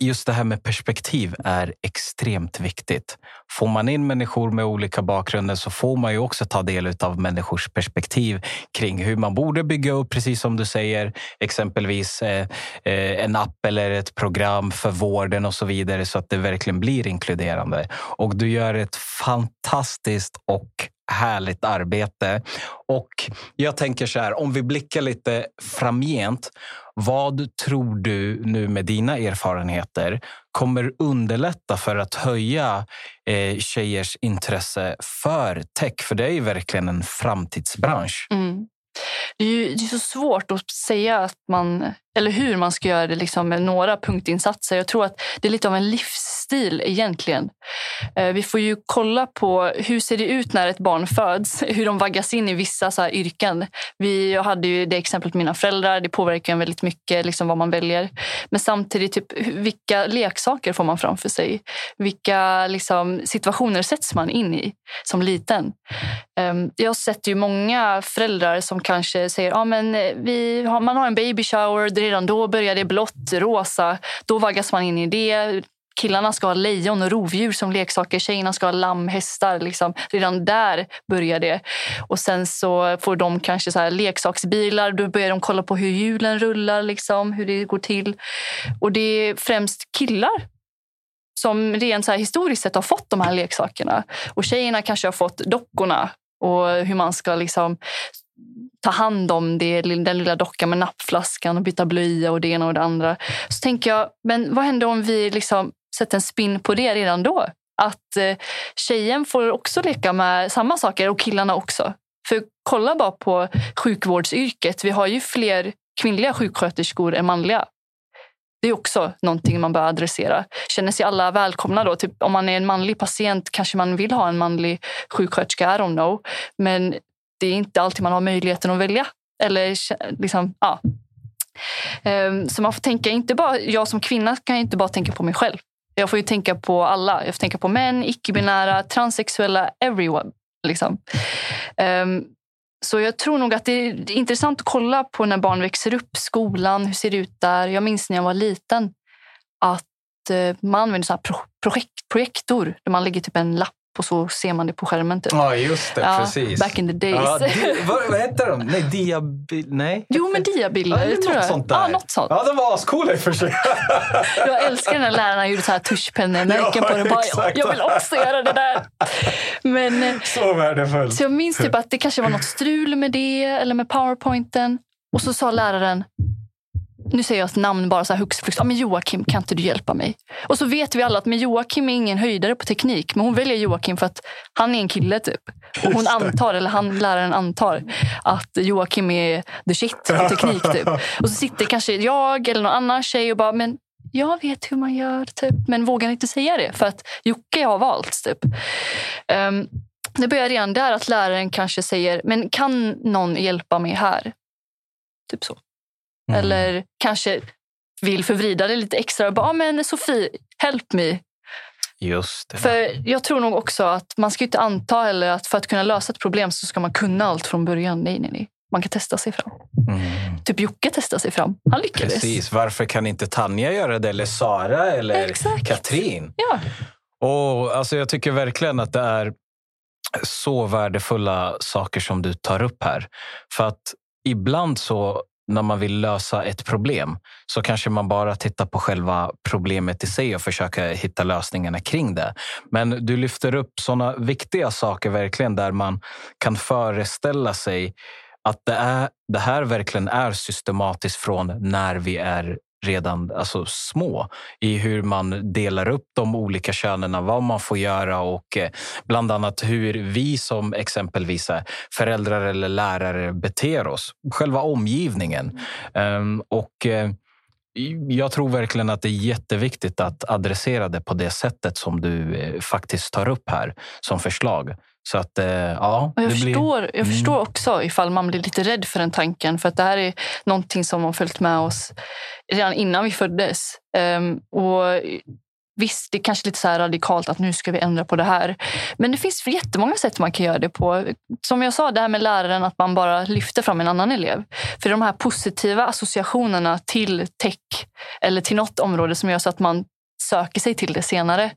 just det här med perspektiv är extremt viktigt. Får man in människor med olika bakgrunder så får man ju också ta del av människors perspektiv kring hur man borde bygga upp, precis som du säger, exempelvis eh, eh, en app eller ett program för vården och så vidare så att det verkligen blir inkluderande. Och du gör ett fantastiskt och härligt arbete. Och jag tänker så här, om vi blickar lite framgent. Vad tror du nu med dina erfarenheter kommer underlätta för att höja eh, tjejers intresse för tech? För det är ju verkligen en framtidsbransch. Mm. Det är ju det är så svårt att säga att man, eller hur man ska göra det liksom med några punktinsatser. Jag tror att det är lite av en livsstil egentligen. Eh, vi får ju kolla på hur ser det ut när ett barn föds, hur de vaggas in i vissa så här yrken. Vi, jag hade ju det exemplet med mina föräldrar, det påverkar en väldigt mycket liksom vad man väljer. Men samtidigt, typ, vilka leksaker får man framför sig? Vilka liksom, situationer sätts man in i som liten? Ehm, jag har sett ju många föräldrar som kanske säger att men eh, vi har, man har en baby shower, redan då börjar det blått, rosa. Då vaggas man in i det. Killarna ska ha lejon och rovdjur som leksaker. Tjejerna ska ha lamm, hästar. Liksom. Redan där börjar det. Och sen så får de kanske så här leksaksbilar. Då börjar de kolla på hur hjulen rullar, liksom, hur det går till. Och det är främst killar som rent så här historiskt sett har fått de här leksakerna. Och tjejerna kanske har fått dockorna och hur man ska liksom ta hand om det, den lilla dockan med nappflaskan och byta blöja och det ena och det andra. Så tänker jag, men vad händer om vi liksom sätter en spin på det redan då? Att eh, tjejen får också leka med samma saker och killarna också. För kolla bara på sjukvårdsyrket. Vi har ju fler kvinnliga sjuksköterskor än manliga. Det är också någonting man bör adressera. Känner sig alla välkomna då? Typ, om man är en manlig patient kanske man vill ha en manlig sjuksköterska, I don't know. Men det är inte alltid man har möjligheten att välja. Eller liksom, ja. Ehm, så man får tänka, inte bara, jag som kvinna kan inte bara tänka på mig själv. Jag får ju tänka på alla. Jag får tänka på män, icke-binära, transsexuella, everyone. Liksom. Ehm, så jag tror nog att det är intressant att kolla på när barn växer upp, skolan, hur ser det ut där? Jag minns när jag var liten att eh, man använder så här projekt, projektor där man lägger typ en lapp och så ser man det på skärmen. Typ. Ja, just det. Ja, precis. Back in the days. Ja, di, vad, vad heter de? Nej, diabil... Nej. Jo, men diabilder. Ja, tror något jag. sånt där. Ja, något sånt. Ja, de var ascoola i och för sig. jag älskar när lärarna gjorde så här tuschpennemärken ja, på det. Bara, jag, jag vill också göra det där. Men, eh, så värdefullt. Så jag minns typ att det kanske var något strul med det eller med powerpointen. Och så sa läraren nu säger jag ett namn bara så här hux flux. Ja, men Joakim, kan inte du hjälpa mig? Och så vet vi alla att med Joakim är ingen höjdare på teknik. Men hon väljer Joakim för att han är en kille typ. Och hon antar, eller han, läraren antar, att Joakim är the shit på teknik typ. Och så sitter kanske jag eller någon annan tjej och bara, men jag vet hur man gör typ. Men vågar inte säga det för att Jocke har valt typ. Um, det börjar redan där att läraren kanske säger, men kan någon hjälpa mig här? Typ så. Mm. Eller kanske vill förvrida det lite extra. Bara, ah, men Sofie, help me. Just det. För jag tror nog också att man ska inte anta eller att för att kunna lösa ett problem så ska man kunna allt från början. Nej, nej, nej. Man kan testa sig fram. Mm. Typ Jocke testade sig fram. Han lyckades. Precis. Varför kan inte Tanja göra det? Eller Sara eller Exakt. Katrin? Ja. Och, alltså, jag tycker verkligen att det är så värdefulla saker som du tar upp här. För att ibland så när man vill lösa ett problem så kanske man bara tittar på själva problemet i sig och försöker hitta lösningarna kring det. Men du lyfter upp sådana viktiga saker verkligen där man kan föreställa sig att det, är, det här verkligen är systematiskt från när vi är redan alltså, små i hur man delar upp de olika könen, vad man får göra och eh, bland annat hur vi som exempelvis föräldrar eller lärare beter oss. Själva omgivningen. Um, och uh, jag tror verkligen att det är jätteviktigt att adressera det på det sättet som du eh, faktiskt tar upp här som förslag. Så att, eh, ja, jag, förstår, blir... jag mm. förstår också ifall man blir lite rädd för den tanken. För att det här är någonting som har följt med oss redan innan vi föddes. Um, och Visst, det är kanske lite så radikalt att nu ska vi ändra på det här. Men det finns jättemånga sätt man kan göra det på. Som jag sa, det här med läraren, att man bara lyfter fram en annan elev. För de här positiva associationerna till tech eller till något område som gör så att man söker sig till det senare.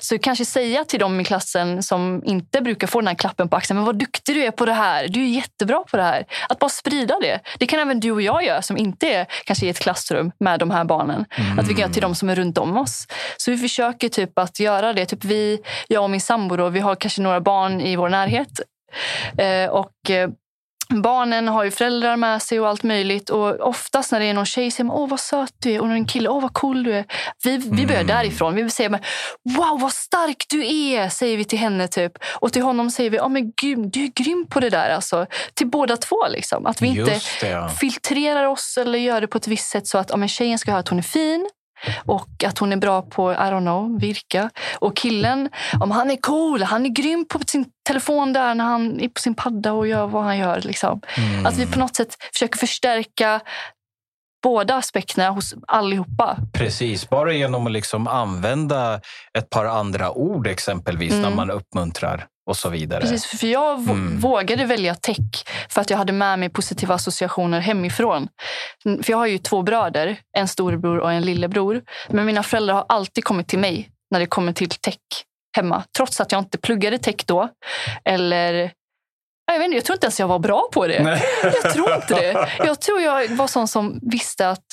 Så kanske säga till dem i klassen som inte brukar få den här klappen på axeln, men vad duktig du är på det här. Du är jättebra på det här. Att bara sprida det. Det kan även du och jag göra som inte är kanske i ett klassrum med de här barnen. Mm. Att vi kan göra till de som är runt om oss. Så vi försöker typ att göra det. Typ vi, jag och min sambo, vi har kanske några barn i vår närhet. Eh, och eh, Barnen har ju föräldrar med sig och allt möjligt. Och oftast när det är någon tjej säger man åh vad söt du är. Och en kille, åh vad cool du är. Vi, vi börjar mm. därifrån. Vi säger wow vad stark du är, säger vi till henne. typ. Och till honom säger vi, oh, men gud, du är grym på det där. Alltså, till båda två. Liksom. Att vi inte det, ja. filtrerar oss eller gör det på ett visst sätt så att oh, men tjejen ska höra att hon är fin. Och att hon är bra på, I don't know, virka. Och killen, om han är cool, han är grym på sin telefon där när han är på sin padda och gör vad han gör. Liksom. Mm. Att vi på något sätt försöker förstärka båda aspekterna hos allihopa. Precis, bara genom att liksom använda ett par andra ord exempelvis mm. när man uppmuntrar och så vidare. Precis, för jag mm. vågade välja tech för att jag hade med mig positiva associationer hemifrån. För jag har ju två bröder, en storebror och en lillebror. Men mina föräldrar har alltid kommit till mig när det kommer till tech hemma. Trots att jag inte pluggade tech då. Eller jag, vet inte, jag tror inte ens jag var bra på det. Nej. Jag tror inte det. Jag tror jag var sån som visste att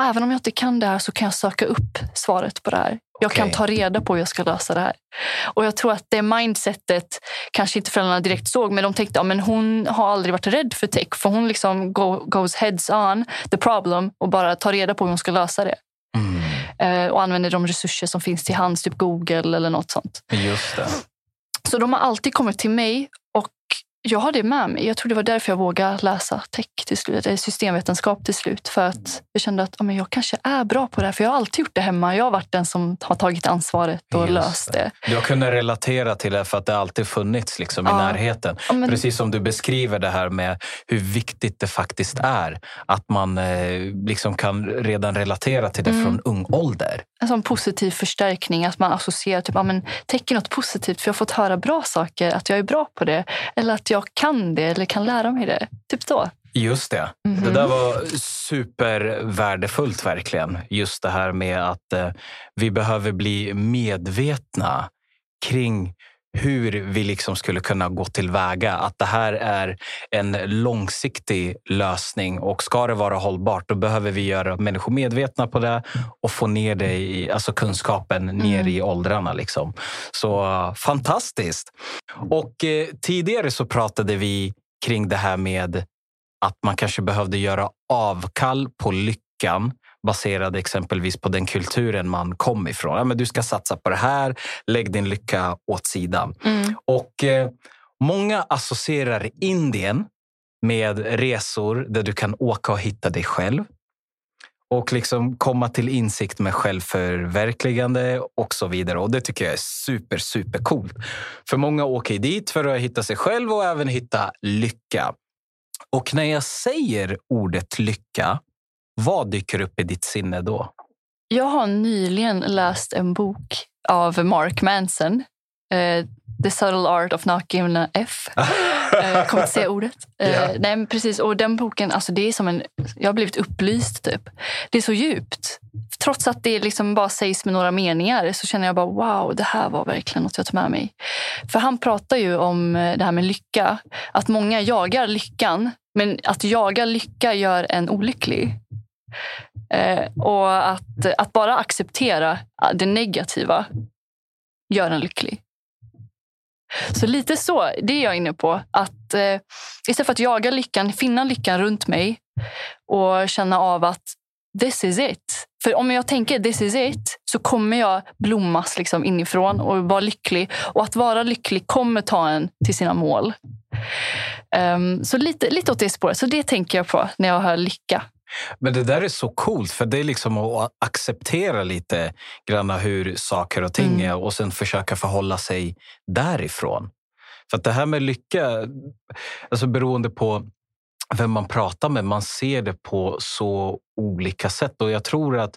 även om jag inte kan det här så kan jag söka upp svaret på det här. Jag okay. kan ta reda på hur jag ska lösa det här. Och jag tror att det mindsetet kanske inte föräldrarna direkt såg, men de tänkte att ja, hon har aldrig varit rädd för tech. För hon liksom go, goes heads on the problem och bara tar reda på hur hon ska lösa det. Mm. Eh, och använder de resurser som finns till hands, typ Google eller något sånt. Just det. Så de har alltid kommit till mig och jag har det med mig. Jag tror det var därför jag vågade läsa tech till slut, eller systemvetenskap till slut. För att jag kände att men jag kanske är bra på det här. För jag har alltid gjort det hemma. Jag har varit den som har tagit ansvaret och Just löst det. Du har kunnat relatera till det för att det alltid funnits liksom i Ja. närheten. Ja, men, Precis som du beskriver det här med hur viktigt det faktiskt är. Att man eh, liksom kan redan relatera till det Mm. från ung ålder. en sån positiv förstärkning. Att man associerar typ, ja, men, tech är något positivt för jag har fått höra bra saker. Att jag är bra på det. Eller att jag kan det eller kan lära mig det. Typ så. Just det. Mhm. Det där var supervärdefullt verkligen. Just det här med att eh, vi behöver bli medvetna kring hur vi liksom skulle kunna gå tillväga. Att det här är en långsiktig lösning och ska det vara hållbart då behöver vi göra människor medvetna på det och få ner det i, alltså kunskapen ner Mm. i åldrarna. Liksom. Så fantastiskt! Och eh, tidigare så pratade vi kring det här med att man kanske behövde göra avkall på lyckan baserad exempelvis på den kulturen man kom ifrån. Ja, men du ska satsa på det här, lägg din lycka åt sidan. Mm. Och eh, många associerar Indien med resor där du kan åka och hitta dig själv. Och liksom komma till insikt med självförverkligande och så vidare. Och det tycker jag är super, super coolt. För många åker dit för att hitta sig själv och även hitta lycka. Och när jag säger ordet lycka, vad dyker upp i ditt sinne då? Jag har nyligen läst en bok av Mark Manson. eh, The Subtle Art of Not Giving a F. Eh, Jag kommer inte säga ordet. Eh, Ja. nej, precis. Och den boken, alltså det är som en... Jag har blivit upplyst typ. Det är så djupt. Trots att det liksom bara sägs med några meningar så känner jag bara wow, det här var verkligen något jag tog med mig. För han pratar ju om eh, det här med lycka. Att många jagar lyckan, men att jaga lycka gör en olycklig. Eh, och att, att bara acceptera det negativa gör en lycklig. Så lite så, det är jag inne på. Att eh, Istället för att jaga lyckan, finna lyckan runt mig och känna av att this is it. För om jag tänker this is it så kommer jag blommas liksom inifrån och vara lycklig. Och att vara lycklig kommer ta en till sina mål. Um, så lite, lite åt det spåret. Så det tänker jag på när jag hör lycka. Men det där är så coolt, för det är liksom att acceptera lite grann hur saker och ting Mm. är och sen försöka förhålla sig därifrån. För att det här med lycka, alltså beroende på vem man pratar med, man ser det på så olika sätt. Och jag tror att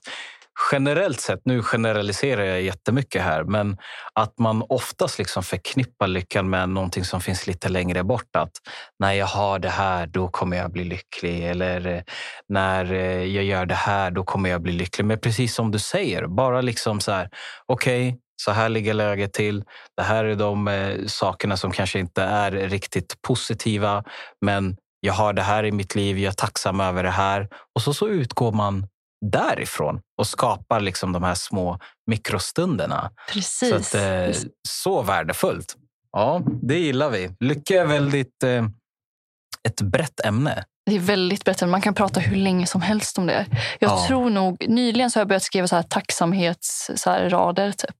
generellt sett, nu generaliserar jag jättemycket här, men att man oftast liksom förknippar lyckan med någonting som finns lite längre bort. Att när jag har det här, då kommer jag bli lycklig. Eller eh, när eh, jag gör det här, då kommer jag bli lycklig. Men precis som du säger, bara liksom så här, okej, så här ligger läget till. Det här är de eh, sakerna som kanske inte är riktigt positiva, men jag har det här i mitt liv, jag är tacksam över det här. Och så, så utgår man därifrån och skapar liksom de här små mikrostunderna. Precis. Så, att, eh, så värdefullt. Ja, det gillar vi. Lycka är väldigt eh, ett brett ämne. Det är väldigt bättre. Man kan prata hur länge som helst om det. Jag Ja. tror nog, nyligen så har jag börjat skriva så här tacksamhetsrader. Typ.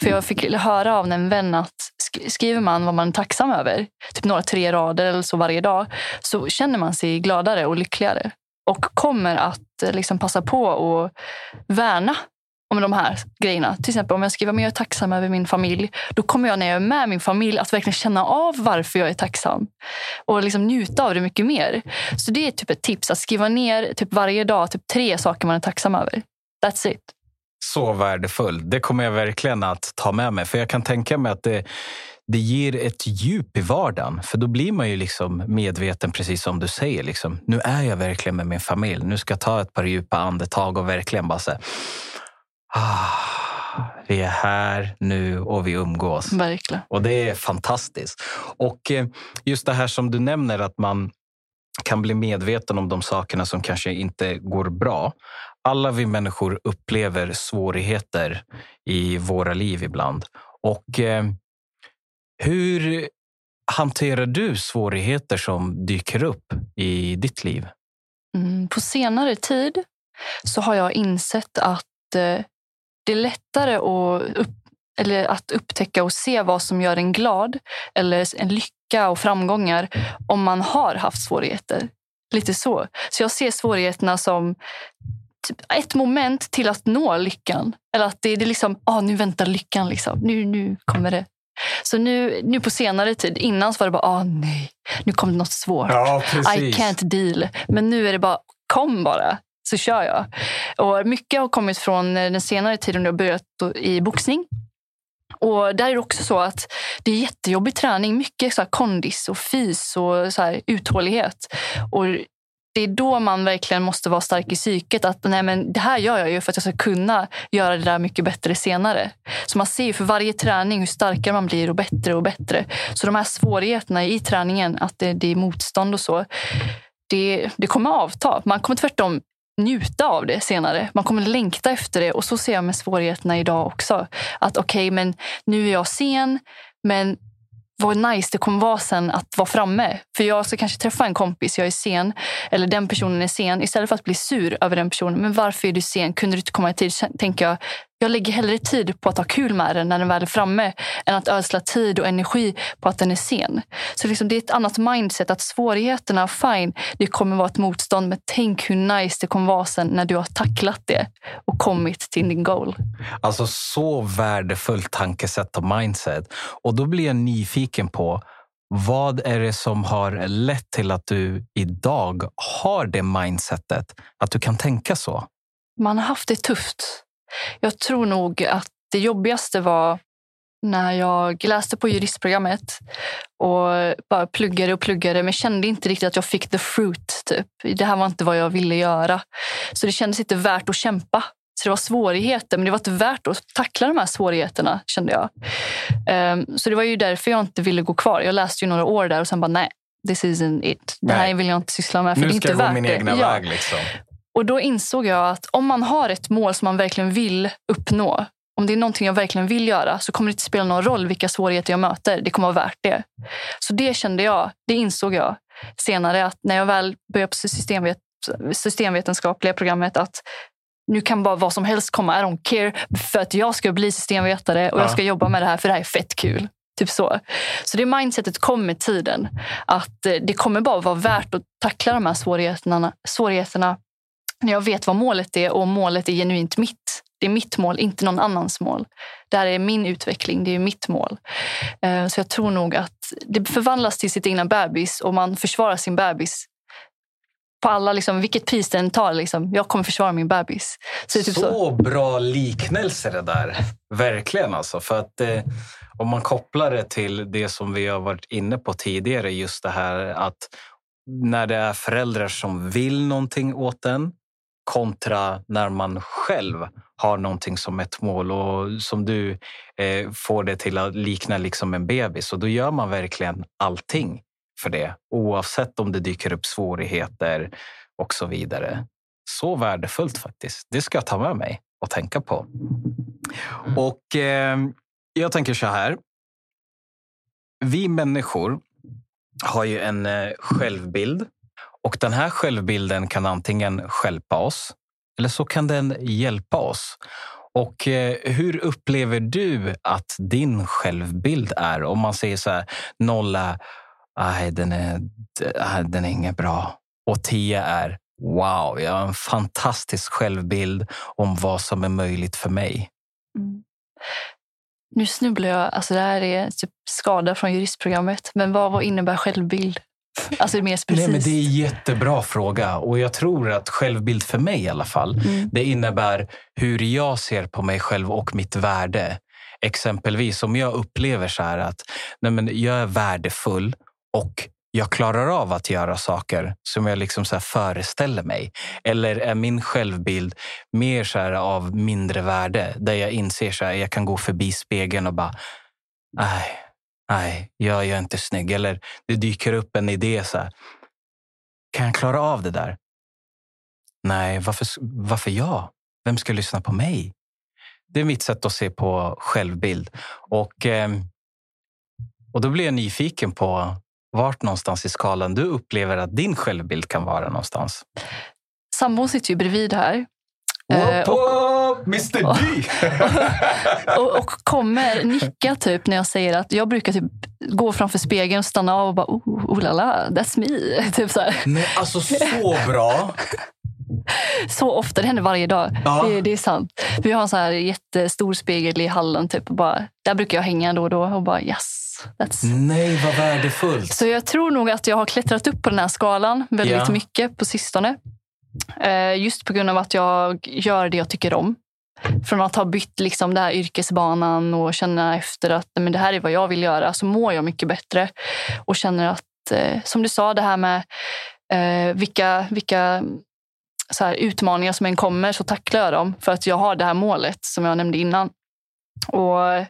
För jag fick höra av en vän att sk- skriver man vad man är tacksam över, typ några tre rader eller så varje dag, så känner man sig gladare och lyckligare. Och kommer att eh, liksom passa på att värna om de här grejerna. Till exempel om jag skriver att jag är tacksam över min familj. Då kommer jag när jag är med min familj att verkligen känna av varför jag är tacksam. Och liksom njuta av det mycket mer. Så det är typ ett tips. Att skriva ner typ varje dag typ tre saker man är tacksam över. That's it. Så värdefull. Det kommer jag verkligen att ta med mig. För jag kan tänka mig att det, det ger ett djup i vardagen. För då blir man ju liksom medveten, precis som du säger. Liksom, nu är jag verkligen med min familj. Nu ska jag ta ett par djupa andetag och verkligen bara säga ah, vi är här nu och vi umgås. Verkligen. Och det är fantastiskt. Och eh, just det här som du nämner att man kan bli medveten om de sakerna som kanske inte går bra. Alla vi människor upplever svårigheter i våra liv ibland. Och eh, hur hanterar du svårigheter som dyker upp i ditt liv? Mm, på senare tid så har jag insett att eh, det är lättare att upp, eller att upptäcka och se vad som gör en glad eller en lycka och framgångar om man har haft svårigheter. Lite så. Så jag ser svårigheterna som typ ett moment till att nå lyckan. Eller att det är liksom, ah, nu väntar lyckan. Liksom. Nu, nu kommer det. Så nu, nu på senare tid, innan så var det bara, ah nej, nu kommer det något svårt. Ja, I can't deal. Men nu är det bara, kom bara, så kör jag. Och mycket har kommit från den senare tiden när jag börjat i boxning. Och där är det också så att det är jättejobbig träning. Mycket så kondis och fys och så uthållighet. Och det är då man verkligen måste vara stark i psyket. Att nej, men det här gör jag ju för att jag ska kunna göra det där mycket bättre senare. Så man ser ju för varje träning hur starkare man blir och bättre och bättre. Så de här svårigheterna i träningen, att det, det är motstånd och så. Det, det kommer avta. Man kommer tvärtom njuta av det senare. Man kommer längta efter det. Och så ser jag med svårigheterna idag också. Att okej, okay, men nu är jag sen, men vad nice det kommer vara sen att vara framme. För jag ska kanske träffa en kompis, jag är sen, eller den personen är sen. Istället för att bli sur över den personen. Men varför är du sen? Kunde du inte komma i tid? Tänker jag, jag lägger hellre tid på att ha kul med den när den väl är framme än att ödsla tid och energi på att den är sen. Så liksom det är ett annat mindset. att Svårigheterna, fine, det kommer vara ett motstånd. Men tänk hur nice det kommer vara sen när du har tacklat det och kommit till din goal. Alltså så värdefullt tankesätt och mindset. Och då blir jag nyfiken på vad är det som har lett till att du idag har det mindsetet? Att du kan tänka så? Man har haft det tufft. Jag tror nog att det jobbigaste var när jag läste på juristprogrammet och bara pluggade och pluggade men kände inte riktigt att jag fick the fruit. Typ. Det här var inte vad jag ville göra. Så det kändes inte värt att kämpa. Så det var svårigheter, men det var inte värt att tackla de här svårigheterna kände jag. Um, så det var ju därför jag inte ville gå kvar. Jag läste ju några år där och sen bara nej, this isn't it. Det här vill jag inte syssla med. För nu det är inte ska jag gå min egna ja. väg. Liksom. Och då insåg jag att om man har ett mål som man verkligen vill uppnå, om det är någonting jag verkligen vill göra så kommer det inte spela någon roll vilka svårigheter jag möter. Det kommer vara värt det. Så det kände jag, det insåg jag senare att när jag väl började på systemvet systemvetenskapliga programmet att nu kan bara vad som helst komma. I don't care. För att jag ska bli systemvetare och ja. jag ska jobba med det här för det här är fett kul. Typ så. Så det mindsetet kom med tiden. Att eh, det kommer bara vara värt att tackla de här svårigheterna, svårigheterna när jag vet vad målet är och målet är genuint mitt. Det är mitt mål, inte någon annans mål. Det här är min utveckling, det är mitt mål. Eh, så jag tror nog att det förvandlas till sitt egna bebis och man försvarar sin bebis på alla, liksom, vilket pris den tar. Liksom. Jag kommer försvara min bebis. Så, typ så, så, bra liknelse det där. Verkligen alltså. För att eh, om man kopplar det till det som vi har varit inne på tidigare, just det här att när det är föräldrar som vill någonting åt en kontra när man själv har någonting som ett mål och som du eh, får det till att likna liksom en bebis. Och då gör man verkligen allting för det oavsett om det dyker upp svårigheter och så vidare. Så värdefullt faktiskt. Det ska jag ta med mig och tänka på. Och eh, jag tänker så här. Vi människor har ju en eh, självbild och den här självbilden kan antingen skälpa oss eller så kan den hjälpa oss. Och eh, hur upplever du att din självbild är? Om man säger så här, nolla, nej, den är, den är inget bra. Och tio är, wow, jag har en fantastisk självbild om vad som är möjligt för mig. Mm. Nu snubblar jag, alltså det här är typ skada från juristprogrammet, men vad, vad innebär självbild? Alltså mer Nej, men det är en jättebra fråga och jag tror att självbild för mig i alla fall, mm. det innebär hur jag ser på mig själv och mitt värde. Exempelvis om jag upplever så här att nej men jag är värdefull och jag klarar av att göra saker som jag liksom så föreställer mig. Eller är min självbild mer så av mindre värde där jag inser att jag kan gå förbi spegeln och bara, nej, nej, jag, är inte snygg. Eller det dyker upp en idé. så här, Kan jag klara av det där? Nej, varför, varför jag? Vem ska lyssna på mig? Det är mitt sätt att se på självbild. Och, ehm, och då blir jag nyfiken på vart någonstans i skalan du upplever att din självbild kan vara någonstans. Sambon sitter ju bredvid här Eh, Whoop, Mr D! och, och kommer nicka typ när jag säger att jag brukar typ gå framför spegeln och stanna av och bara oh, oh la la, that's me. Typ så, här. Nej, alltså så bra! så ofta, det händer varje dag. Ja. Det, det är sant. Vi har en så här jättestor spegel i hallen. Typ, och bara, där brukar jag hänga då och då och bara yes. That's... Nej, vad värdefullt. Så jag tror nog att jag har klättrat upp på den här skalan väldigt Ja. mycket på sistone. Eh, just på grund av att jag gör det jag tycker om. Från att ha bytt liksom den här yrkesbanan och känna efter att men det här är vad jag vill göra så mår jag mycket bättre. Och känner att, eh, som du sa, det här med eh, vilka, vilka så här, utmaningar som än kommer så tacklar jag dem. För att jag har det här målet som jag nämnde innan. Och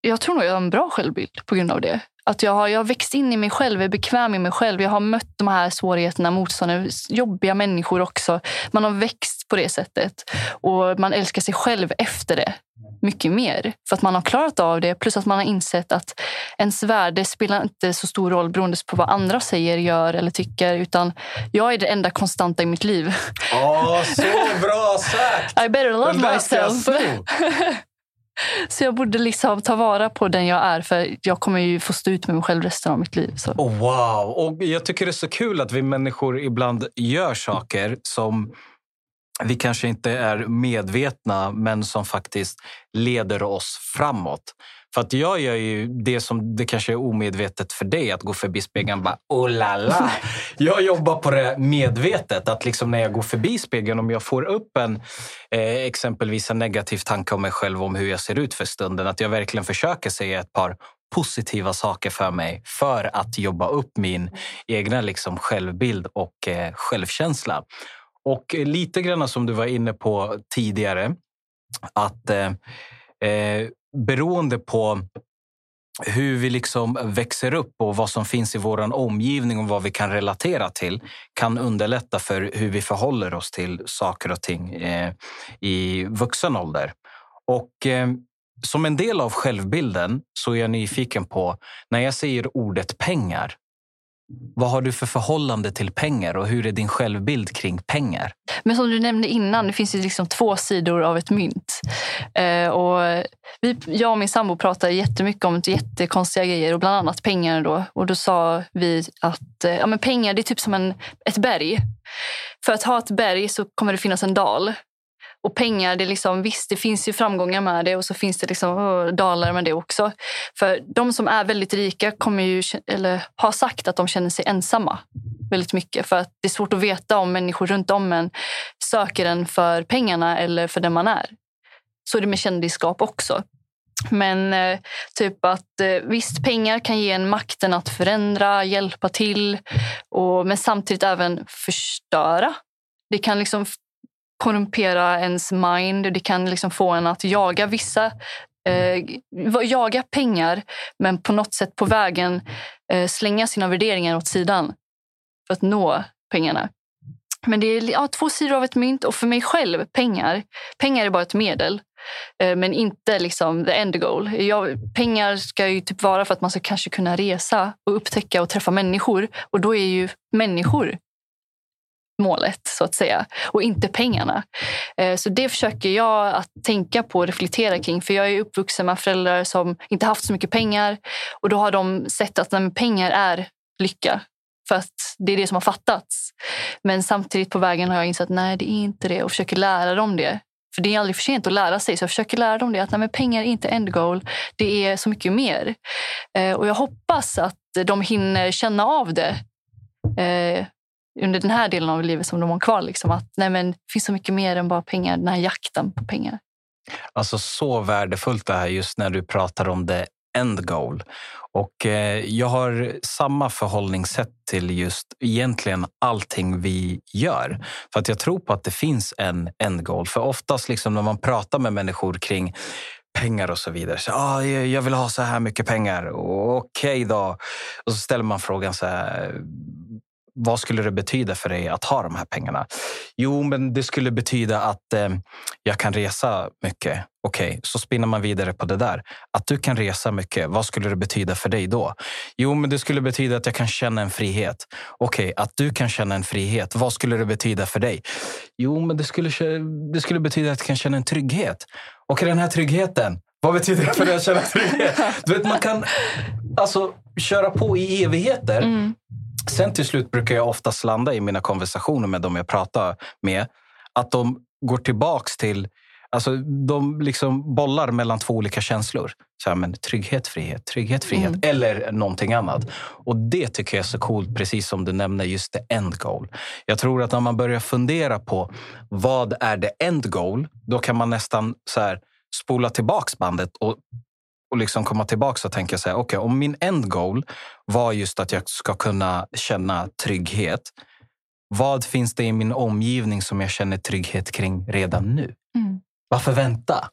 jag tror nog jag har en bra självbild på grund av det. Att jag har, jag har växt in i mig själv, är bekväm i mig själv. Jag har mött de här svårigheterna, motstånden, jobbiga människor också. Man har växt på det sättet. Och man älskar sig själv efter det mycket mer. För att man har klarat av det. Plus att man har insett att ens värde spelar inte så stor roll beroende på vad andra säger, gör eller tycker. Utan jag är det enda konstanta i mitt liv. Åh, så bra sagt! I better love myself. Så jag borde liksom ta vara på den jag är. För jag kommer ju få stå ut med mig själv resten av mitt liv. Så. Oh, wow! Och jag tycker det är så kul att vi människor ibland gör saker som vi kanske inte är medvetna men som faktiskt leder oss framåt. För att jag gör ju det som det kanske är omedvetet för dig, att gå förbi spegeln och bara oh la la. Jag jobbar på det medvetet, att liksom när jag går förbi spegeln, om jag får upp en eh, exempelvis en negativ tanke om mig själv, om hur jag ser ut för stunden, att jag verkligen försöker säga ett par positiva saker för mig för att jobba upp min egna liksom, självbild och eh, självkänsla. Och lite grann som du var inne på tidigare, att eh, eh, beroende på hur vi liksom växer upp och vad som finns i vår omgivning och vad vi kan relatera till kan underlätta för hur vi förhåller oss till saker och ting eh, i vuxen ålder. Och eh, som en del av självbilden så är jag nyfiken på, när jag säger ordet pengar, vad har du för förhållande till pengar och hur är din självbild kring pengar? Men som du nämnde innan, det finns ju liksom två sidor av ett mynt. Eh, och vi, jag och min sambo pratade jättemycket om jättekonstiga grejer och bland annat pengar. Då. Och då sa vi att eh, ja, men pengar det är typ som en, ett berg. För att ha ett berg så kommer det finnas en dal. Och pengar, det är liksom, visst det finns ju framgångar med det och så finns det liksom, oh, dalar med det också. För de som är väldigt rika kommer ju, eller har sagt att de känner sig ensamma väldigt mycket. För att det är svårt att veta om människor runt om en söker en för pengarna eller för den man är. Så är det med kändisskap också. Men eh, typ att eh, visst, pengar kan ge en makten att förändra, hjälpa till och, men samtidigt även förstöra. Det kan liksom korrumpera ens mind. Det kan liksom få en att jaga vissa eh, jaga pengar men på något sätt på vägen eh, slänga sina värderingar åt sidan för att nå pengarna. Men det är ja, två sidor av ett mynt och för mig själv, pengar. Pengar är bara ett medel, eh, men inte liksom the end goal. Jag, pengar ska ju typ vara för att man ska kanske kunna resa och upptäcka och träffa människor. Och då är ju människor målet, så att säga, och inte pengarna. Eh, så det försöker jag att tänka på och reflektera kring. För jag är uppvuxen med föräldrar som inte haft så mycket pengar och då har de sett att nej, pengar är lycka. För att det är det som har fattats. Men samtidigt på vägen har jag insett att nej, det är inte det och försöker lära dem det. För det är aldrig för sent att lära sig. Så jag försöker lära dem det att nej, men pengar är inte end goal. Det är så mycket mer. Eh, och jag hoppas att de hinner känna av det eh, under den här delen av livet som de har kvar. Liksom, att nej, men det finns så mycket mer än bara pengar. Den här jakten på pengar. Alltså så värdefullt det här just när du pratar om the end goal. Och eh, jag har samma förhållningssätt till just egentligen allting vi gör. För att jag tror på att det finns en end goal. För oftast liksom när man pratar med människor kring pengar och så vidare. Så, ah, jag vill ha så här mycket pengar. Okej Okej då. Och så ställer man frågan så här vad skulle det betyda för dig att ha de här pengarna? Jo, men det skulle betyda att eh, jag kan resa mycket. Okej, okay, så spinner man vidare på det där. Att du kan resa mycket, vad skulle det betyda för dig då? Jo, men det skulle betyda att jag kan känna en frihet. Okej, okay, att du kan känna en frihet, vad skulle det betyda för dig? Jo, men det skulle, det skulle betyda att jag kan känna en trygghet. Och den här tryggheten, vad betyder det för dig att känna trygghet? Du vet, man kan alltså, köra på i evigheter. Mm. Sen till slut brukar jag oftast landa i mina konversationer med dem jag pratar med. Att de går tillbaks till Alltså, de liksom bollar mellan två olika känslor. Så här, men trygghet, frihet, trygghet, frihet mm. eller någonting annat. Och Det tycker jag är så coolt, precis som du nämner, just the end goal. Jag tror att när man börjar fundera på vad är the end goal, då kan man nästan så här, spola tillbaks bandet och, och liksom komma tillbaka och tänka så här, okay, om min end goal var just att jag ska kunna känna trygghet. Vad finns det i min omgivning som jag känner trygghet kring redan nu? Mm. Varför vänta?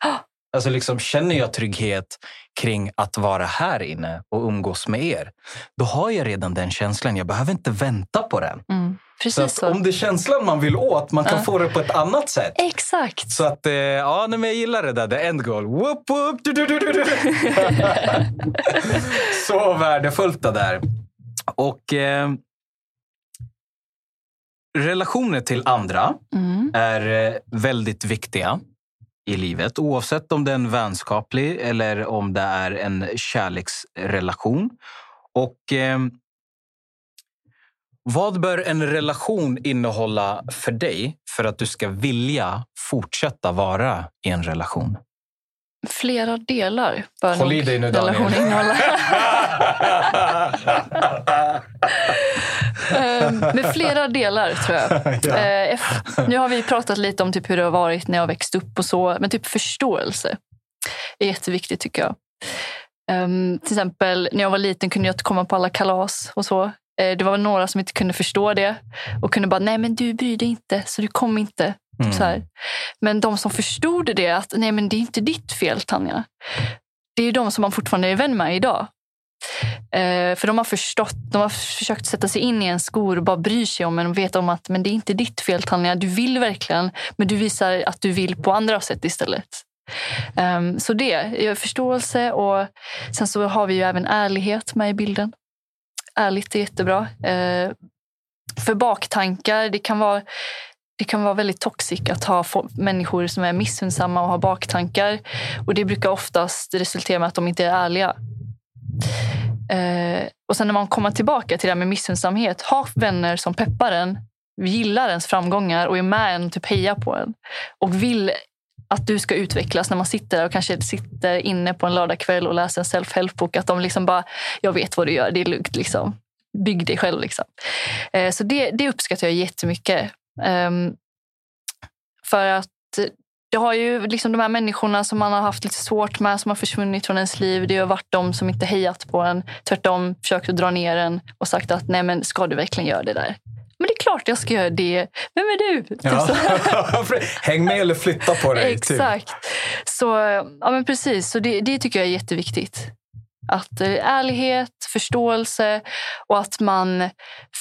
Alltså liksom, känner jag trygghet kring att vara här inne och umgås med er, då har jag redan den känslan. Jag behöver inte vänta på den. Mm, så, så. Om det är känslan man vill åt, man kan ja. få det på ett annat sätt. Exakt. Så att, eh, ja, nej, men jag gillar det där, the end goal. Whoop, whoop, du, du, du, du. så värdefullt det där. Och eh, relationer till andra mm. är eh, väldigt viktiga i livet. Oavsett om det är en vänskaplig eller om det är en kärleksrelation. Och eh, Vad bör en relation innehålla för dig för att du ska vilja fortsätta vara i en relation? Flera delar bör Håll i dig nu, Daniel. innehålla. Ehm, med flera delar, tror jag. ja. Eh, nu har vi pratat lite om typ hur det har varit när jag växte upp och så. Men typ förståelse är jätteviktigt, tycker jag. Um, till exempel när jag var liten kunde jag inte komma på alla kalas och så. Uh, det var några som inte kunde förstå det och kunde bara, nej men du bryr dig inte så du kom inte. Typ mm. så här. Men de som förstod det, att nej men det är inte ditt fel Tanja. Det är de som man fortfarande är vän med idag. Eh, för de har förstått, de har försökt sätta sig in i en skor och bara bry sig om en och vet om att men det är inte ditt fel Tanja. Du vill verkligen, men du visar att du vill på andra sätt istället. Um, så det, förståelse och sen så har vi ju även ärlighet med i bilden. Ärligt är jättebra. Uh, för baktankar, det kan vara det kan vara väldigt toxic att ha människor som är missunnsamma och har baktankar. Och Det brukar oftast resultera med att de inte är ärliga. Eh, och sen när man kommer tillbaka till det här med missunnsamhet. Ha vänner som peppar en, gillar ens framgångar och är med en, typ hejar på en. Och vill att du ska utvecklas när man sitter där och kanske sitter inne på en lördagkväll och läser en self-help-bok. Att de liksom bara, jag vet vad du gör, det är lugnt. Liksom. Bygg dig själv. Liksom. Eh, så det, det uppskattar jag jättemycket. Um, för att det har ju liksom de här människorna som man har haft lite svårt med, som har försvunnit från ens liv. Det har varit de som inte hejat på en. Tvärtom försökt att dra ner en och sagt att nej men ska du verkligen göra det där? Men det är klart jag ska göra det. Vem är du? Ja. Häng med eller flytta på dig. Typ. Exakt. Typ. Så, ja, men precis. Så det, det tycker jag är jätteviktigt. Att eh, ärlighet, förståelse och att man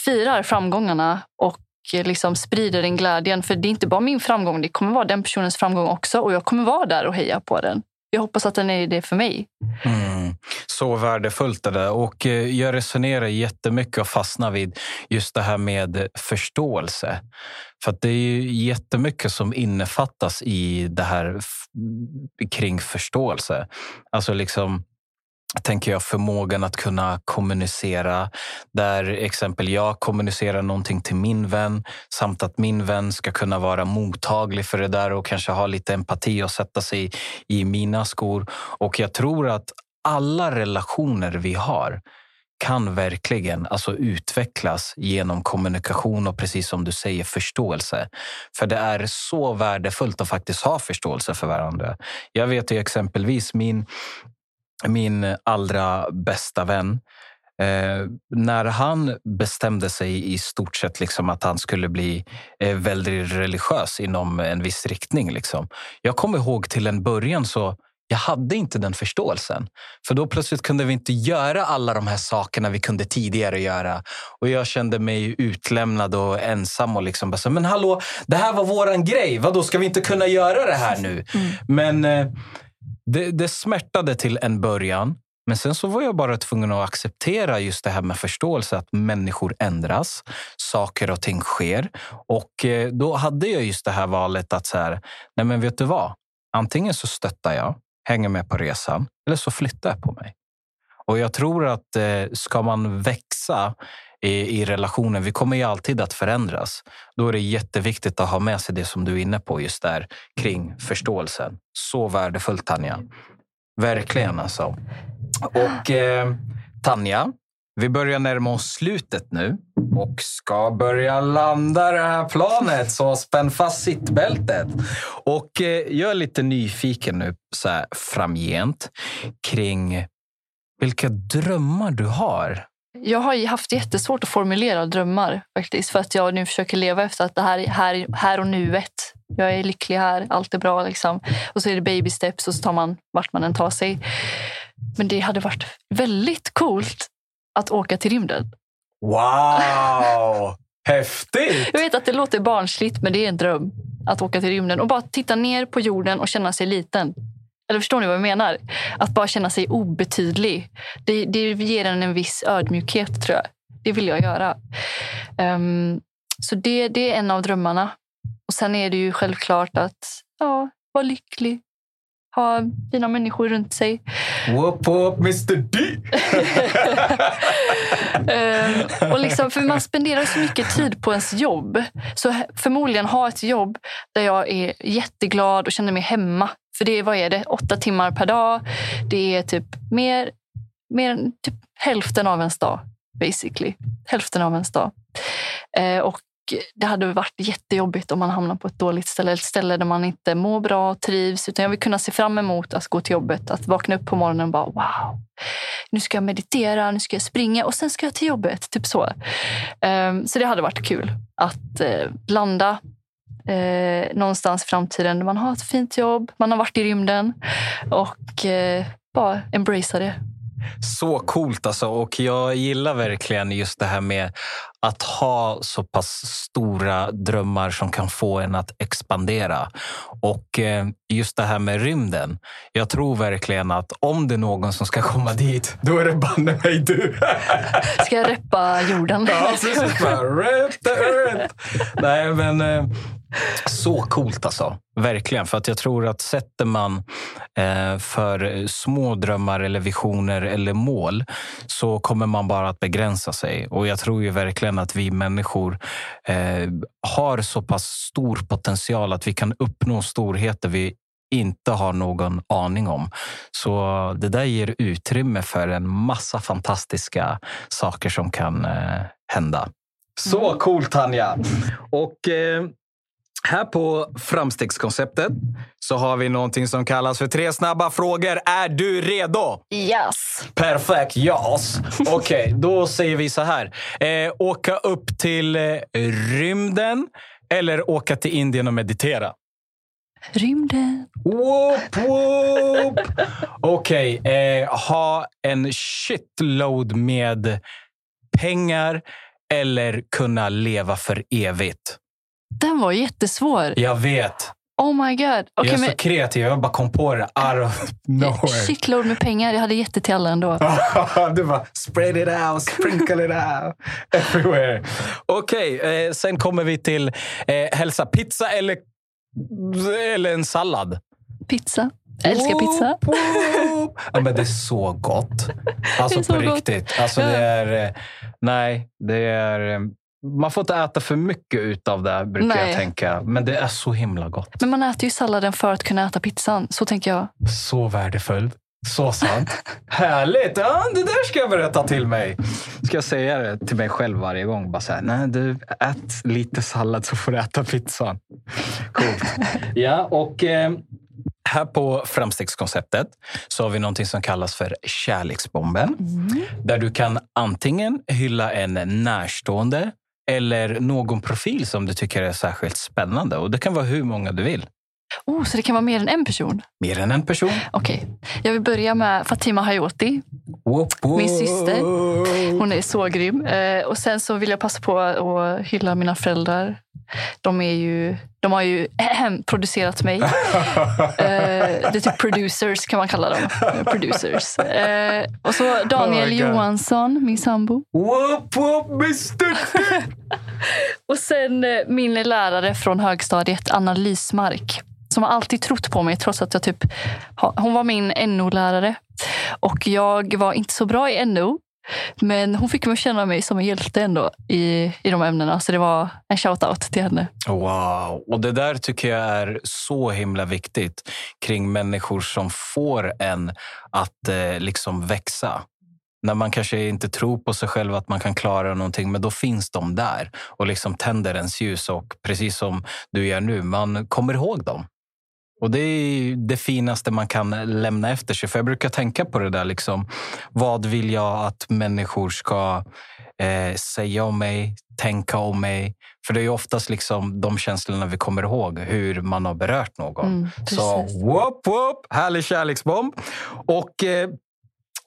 firar framgångarna och liksom sprider den glädjen. För det är inte bara min framgång, det kommer vara den personens framgång också. Och jag kommer vara där och heja på den. Jag hoppas att den är det för mig. Mm. Så värdefullt det där. Och eh, jag resonerar jättemycket och fastnar vid just det här med förståelse. För det är ju jättemycket som innefattas i det här kring förståelse. Alltså liksom tänker jag, förmågan att kunna kommunicera. Där exempel jag kommunicerar någonting till min vän samt att min vän ska kunna vara mottaglig för det där och kanske ha lite empati och sätta sig i mina skor. Och jag tror att alla relationer vi har kan verkligen alltså utvecklas genom kommunikation och precis som du säger förståelse. För det är så värdefullt att faktiskt ha förståelse för varandra. Jag vet ju exempelvis min min allra bästa vän. Eh, när han bestämde sig i stort sett liksom att han skulle bli eh, väldigt religiös inom en viss riktning. Liksom. Jag kommer ihåg till en början så jag hade inte den förståelsen. För då plötsligt kunde vi inte göra alla de här sakerna vi kunde tidigare göra. Och jag kände mig utlämnad och ensam. och liksom bara, Men hallå, det här var våran grej. Vadå, ska vi inte kunna göra det här nu? Mm. Men eh, det, det smärtade till en början. Men sen så var jag bara tvungen att acceptera just det här med förståelse, att människor ändras, saker och ting sker. Och eh, då hade jag just det här valet att så här, nej men vet du vad? Antingen så stöttar jag, hänger med på resan, eller så flyttar jag på mig. Och jag tror att eh, ska man växa i, i relationen, vi kommer ju alltid att förändras. Då är det jätteviktigt att ha med sig det som du är inne på just där kring förståelsen. Så värdefullt Tanja. Verkligen alltså. Och eh, Tanja, vi börjar närma oss slutet nu och ska börja landa det här planet. Så spänn fast sittbältet. Och eh, jag är lite nyfiken nu så här framgent kring vilka drömmar du har. Jag har haft jättesvårt att formulera drömmar faktiskt. För att jag nu försöker leva efter att det här är här, här och nuet. Jag är lycklig här, allt är bra. Liksom. Och så är det baby steps och så tar man vart man än tar sig. Men det hade varit väldigt coolt att åka till rymden. Wow! Häftigt! Jag vet att det låter barnsligt, men det är en dröm. Att åka till rymden och bara titta ner på jorden och känna sig liten. Eller förstår ni vad jag menar? Att bara känna sig obetydlig. Det, det ger en en viss ödmjukhet, tror jag. Det vill jag göra. Um, så det, det är en av drömmarna. Och Sen är det ju självklart att ja, vara lycklig, ha fina människor runt sig. Whoop, whoop, Mr D! uh, och liksom, för man spenderar så mycket tid på ens jobb. Så förmodligen ha ett jobb där jag är jätteglad och känner mig hemma. För det vad är det? Åtta timmar per dag. Det är typ mer, mer än typ hälften av ens dag. Basically. Hälften av ens dag. Uh, och det hade varit jättejobbigt om man hamnar på ett dåligt ställe, ett ställe där man inte mår bra och trivs. Utan jag vill kunna se fram emot att gå till jobbet, att vakna upp på morgonen och bara wow, nu ska jag meditera, nu ska jag springa och sen ska jag till jobbet. Typ så. Ehm, så det hade varit kul att eh, landa eh, någonstans i framtiden där man har ett fint jobb, man har varit i rymden och eh, bara embracea det. Så coolt alltså. Och jag gillar verkligen just det här med att ha så pass stora drömmar som kan få en att expandera. Och eh, just det här med rymden. Jag tror verkligen att om det är någon som ska komma dit, då är det banne mig du. Ska jag reppa jorden? Ja, precis. Rep the earth. Nej, men eh, så coolt alltså. Verkligen. För att jag tror att sätter man eh, för små drömmar eller visioner eller mål så kommer man bara att begränsa sig. Och jag tror ju verkligen att vi människor eh, har så pass stor potential att vi kan uppnå storheter vi inte har någon aning om. Så det där ger utrymme för en massa fantastiska saker som kan eh, hända. Så coolt Tanja! Och eh, här på framstegskonceptet så har vi någonting som kallas för tre snabba frågor. Är du redo? Yes. Perfekt, yes. Okej, okay, då säger vi så här. Eh, åka upp till eh, rymden eller åka till Indien och meditera? Rymden. Whoop, whoop. Okej, okay, eh, ha en shitload med pengar eller kunna leva för evigt? Den var jättesvår. Jag vet. Oh my god. Okay, jag är men... så kreativ. Jag bara kom på det out of nowhere. Shitload med pengar. Jag hade gett det till alla ändå. du bara spread it out, sprinkle it out. Everywhere. Okej, okay, eh, sen kommer vi till eh, hälsa. Pizza eller, eller en sallad? Pizza. Jag älskar pizza. ja, men det är så gott. Alltså det på gott. riktigt. Alltså, det är, eh, nej, det är... Man får inte äta för mycket av det, brukar Nej. jag tänka. Men det är så himla gott. Men man äter ju salladen för att kunna äta pizzan. Så tänker jag. Så värdefullt. Så sant. Härligt! Ja, det där ska jag börja ta till mig. Ska jag säga det till mig själv varje gång? Bara så här, nej, du ät lite sallad så får du äta pizzan. Coolt. Ja, och eh, här på framstegskonceptet så har vi någonting som kallas för kärleksbomben. Mm. Där du kan antingen hylla en närstående eller någon profil som du tycker är särskilt spännande. Och Det kan vara hur många du vill. Oh, så det kan vara mer än en person? Mer än en person. Okej. Jag vill börja med Fatima Hayoti. Min syster. Hon är så grym. Eh, och sen så vill jag passa på att hylla mina föräldrar. De, är ju, de har ju producerat mig. Eh, det är typ producers kan man kalla dem. Producers. Eh, och så Daniel Oh. Johansson, min sambo. Whoop, whoop, Mr. Och sen eh, min lärare från högstadiet, Anna Lysmark. Som har alltid trott på mig trots att jag typ... Hon var min NO-lärare. Och jag var inte så bra i NO. Men hon fick mig att känna mig som en hjälte ändå i, i de ämnena. Så det var en shout-out till henne. Wow. Och det där tycker jag är så himla viktigt kring människor som får en att eh, liksom växa. När man kanske inte tror på sig själv att man kan klara någonting, men då finns de där och liksom tänder ens ljus. Och precis som du gör nu, man kommer ihåg dem. Och det är det finaste man kan lämna efter sig. För jag brukar tänka på det där. Liksom, vad vill jag att människor ska eh, säga om mig, tänka om mig? För det är oftast liksom de känslorna vi kommer ihåg, hur man har berört någon. Mm, Så whoop, whoop, härlig kärleksbomb. Och eh,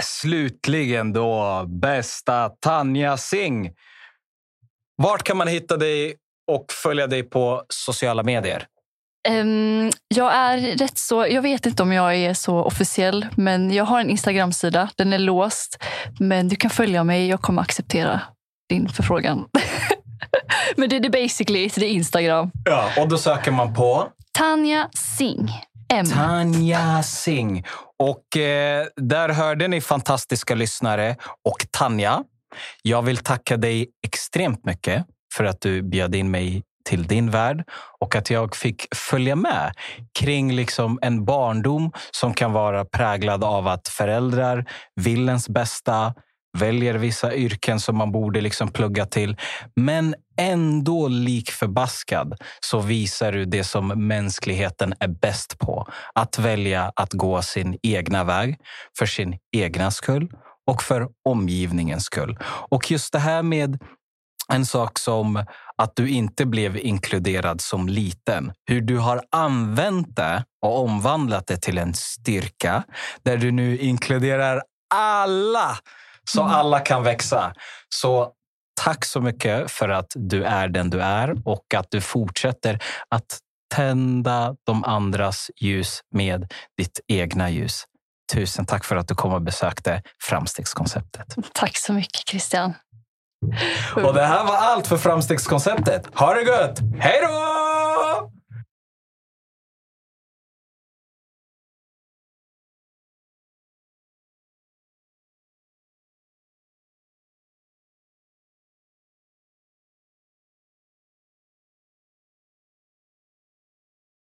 slutligen då, bästa Tanja Singh. Vart kan man hitta dig och följa dig på sociala medier? Ehm, jag är rätt så... Jag vet inte om jag är så officiell, men jag har en Instagram-sida. Den är låst, men du kan följa mig. Jag kommer acceptera din förfrågan. men det är basically, det är Instagram. Ja, och då söker man på Tanja Singh. M. Tanja Singh. Och eh, där hörde ni fantastiska lyssnare. Och Tanja, jag vill tacka dig extremt mycket för att du bjöd in mig till din värld och att jag fick följa med kring liksom en barndom som kan vara präglad av att föräldrar vill ens bästa, väljer vissa yrken som man borde liksom plugga till. Men ändå lik förbaskad så visar du det som mänskligheten är bäst på. Att välja att gå sin egna väg för sin egna skull och för omgivningens skull. Och just det här med en sak som att du inte blev inkluderad som liten. Hur du har använt det och omvandlat det till en styrka där du nu inkluderar alla så Mm. alla kan växa. Så tack så mycket för att du är den du är och att du fortsätter att tända de andras ljus med ditt egna ljus. Tusen tack för att du kom och besökte Framstegskonceptet. Tack så mycket, Christian. Och det här var allt för Framstegskonceptet. Ha det gött! Hej då!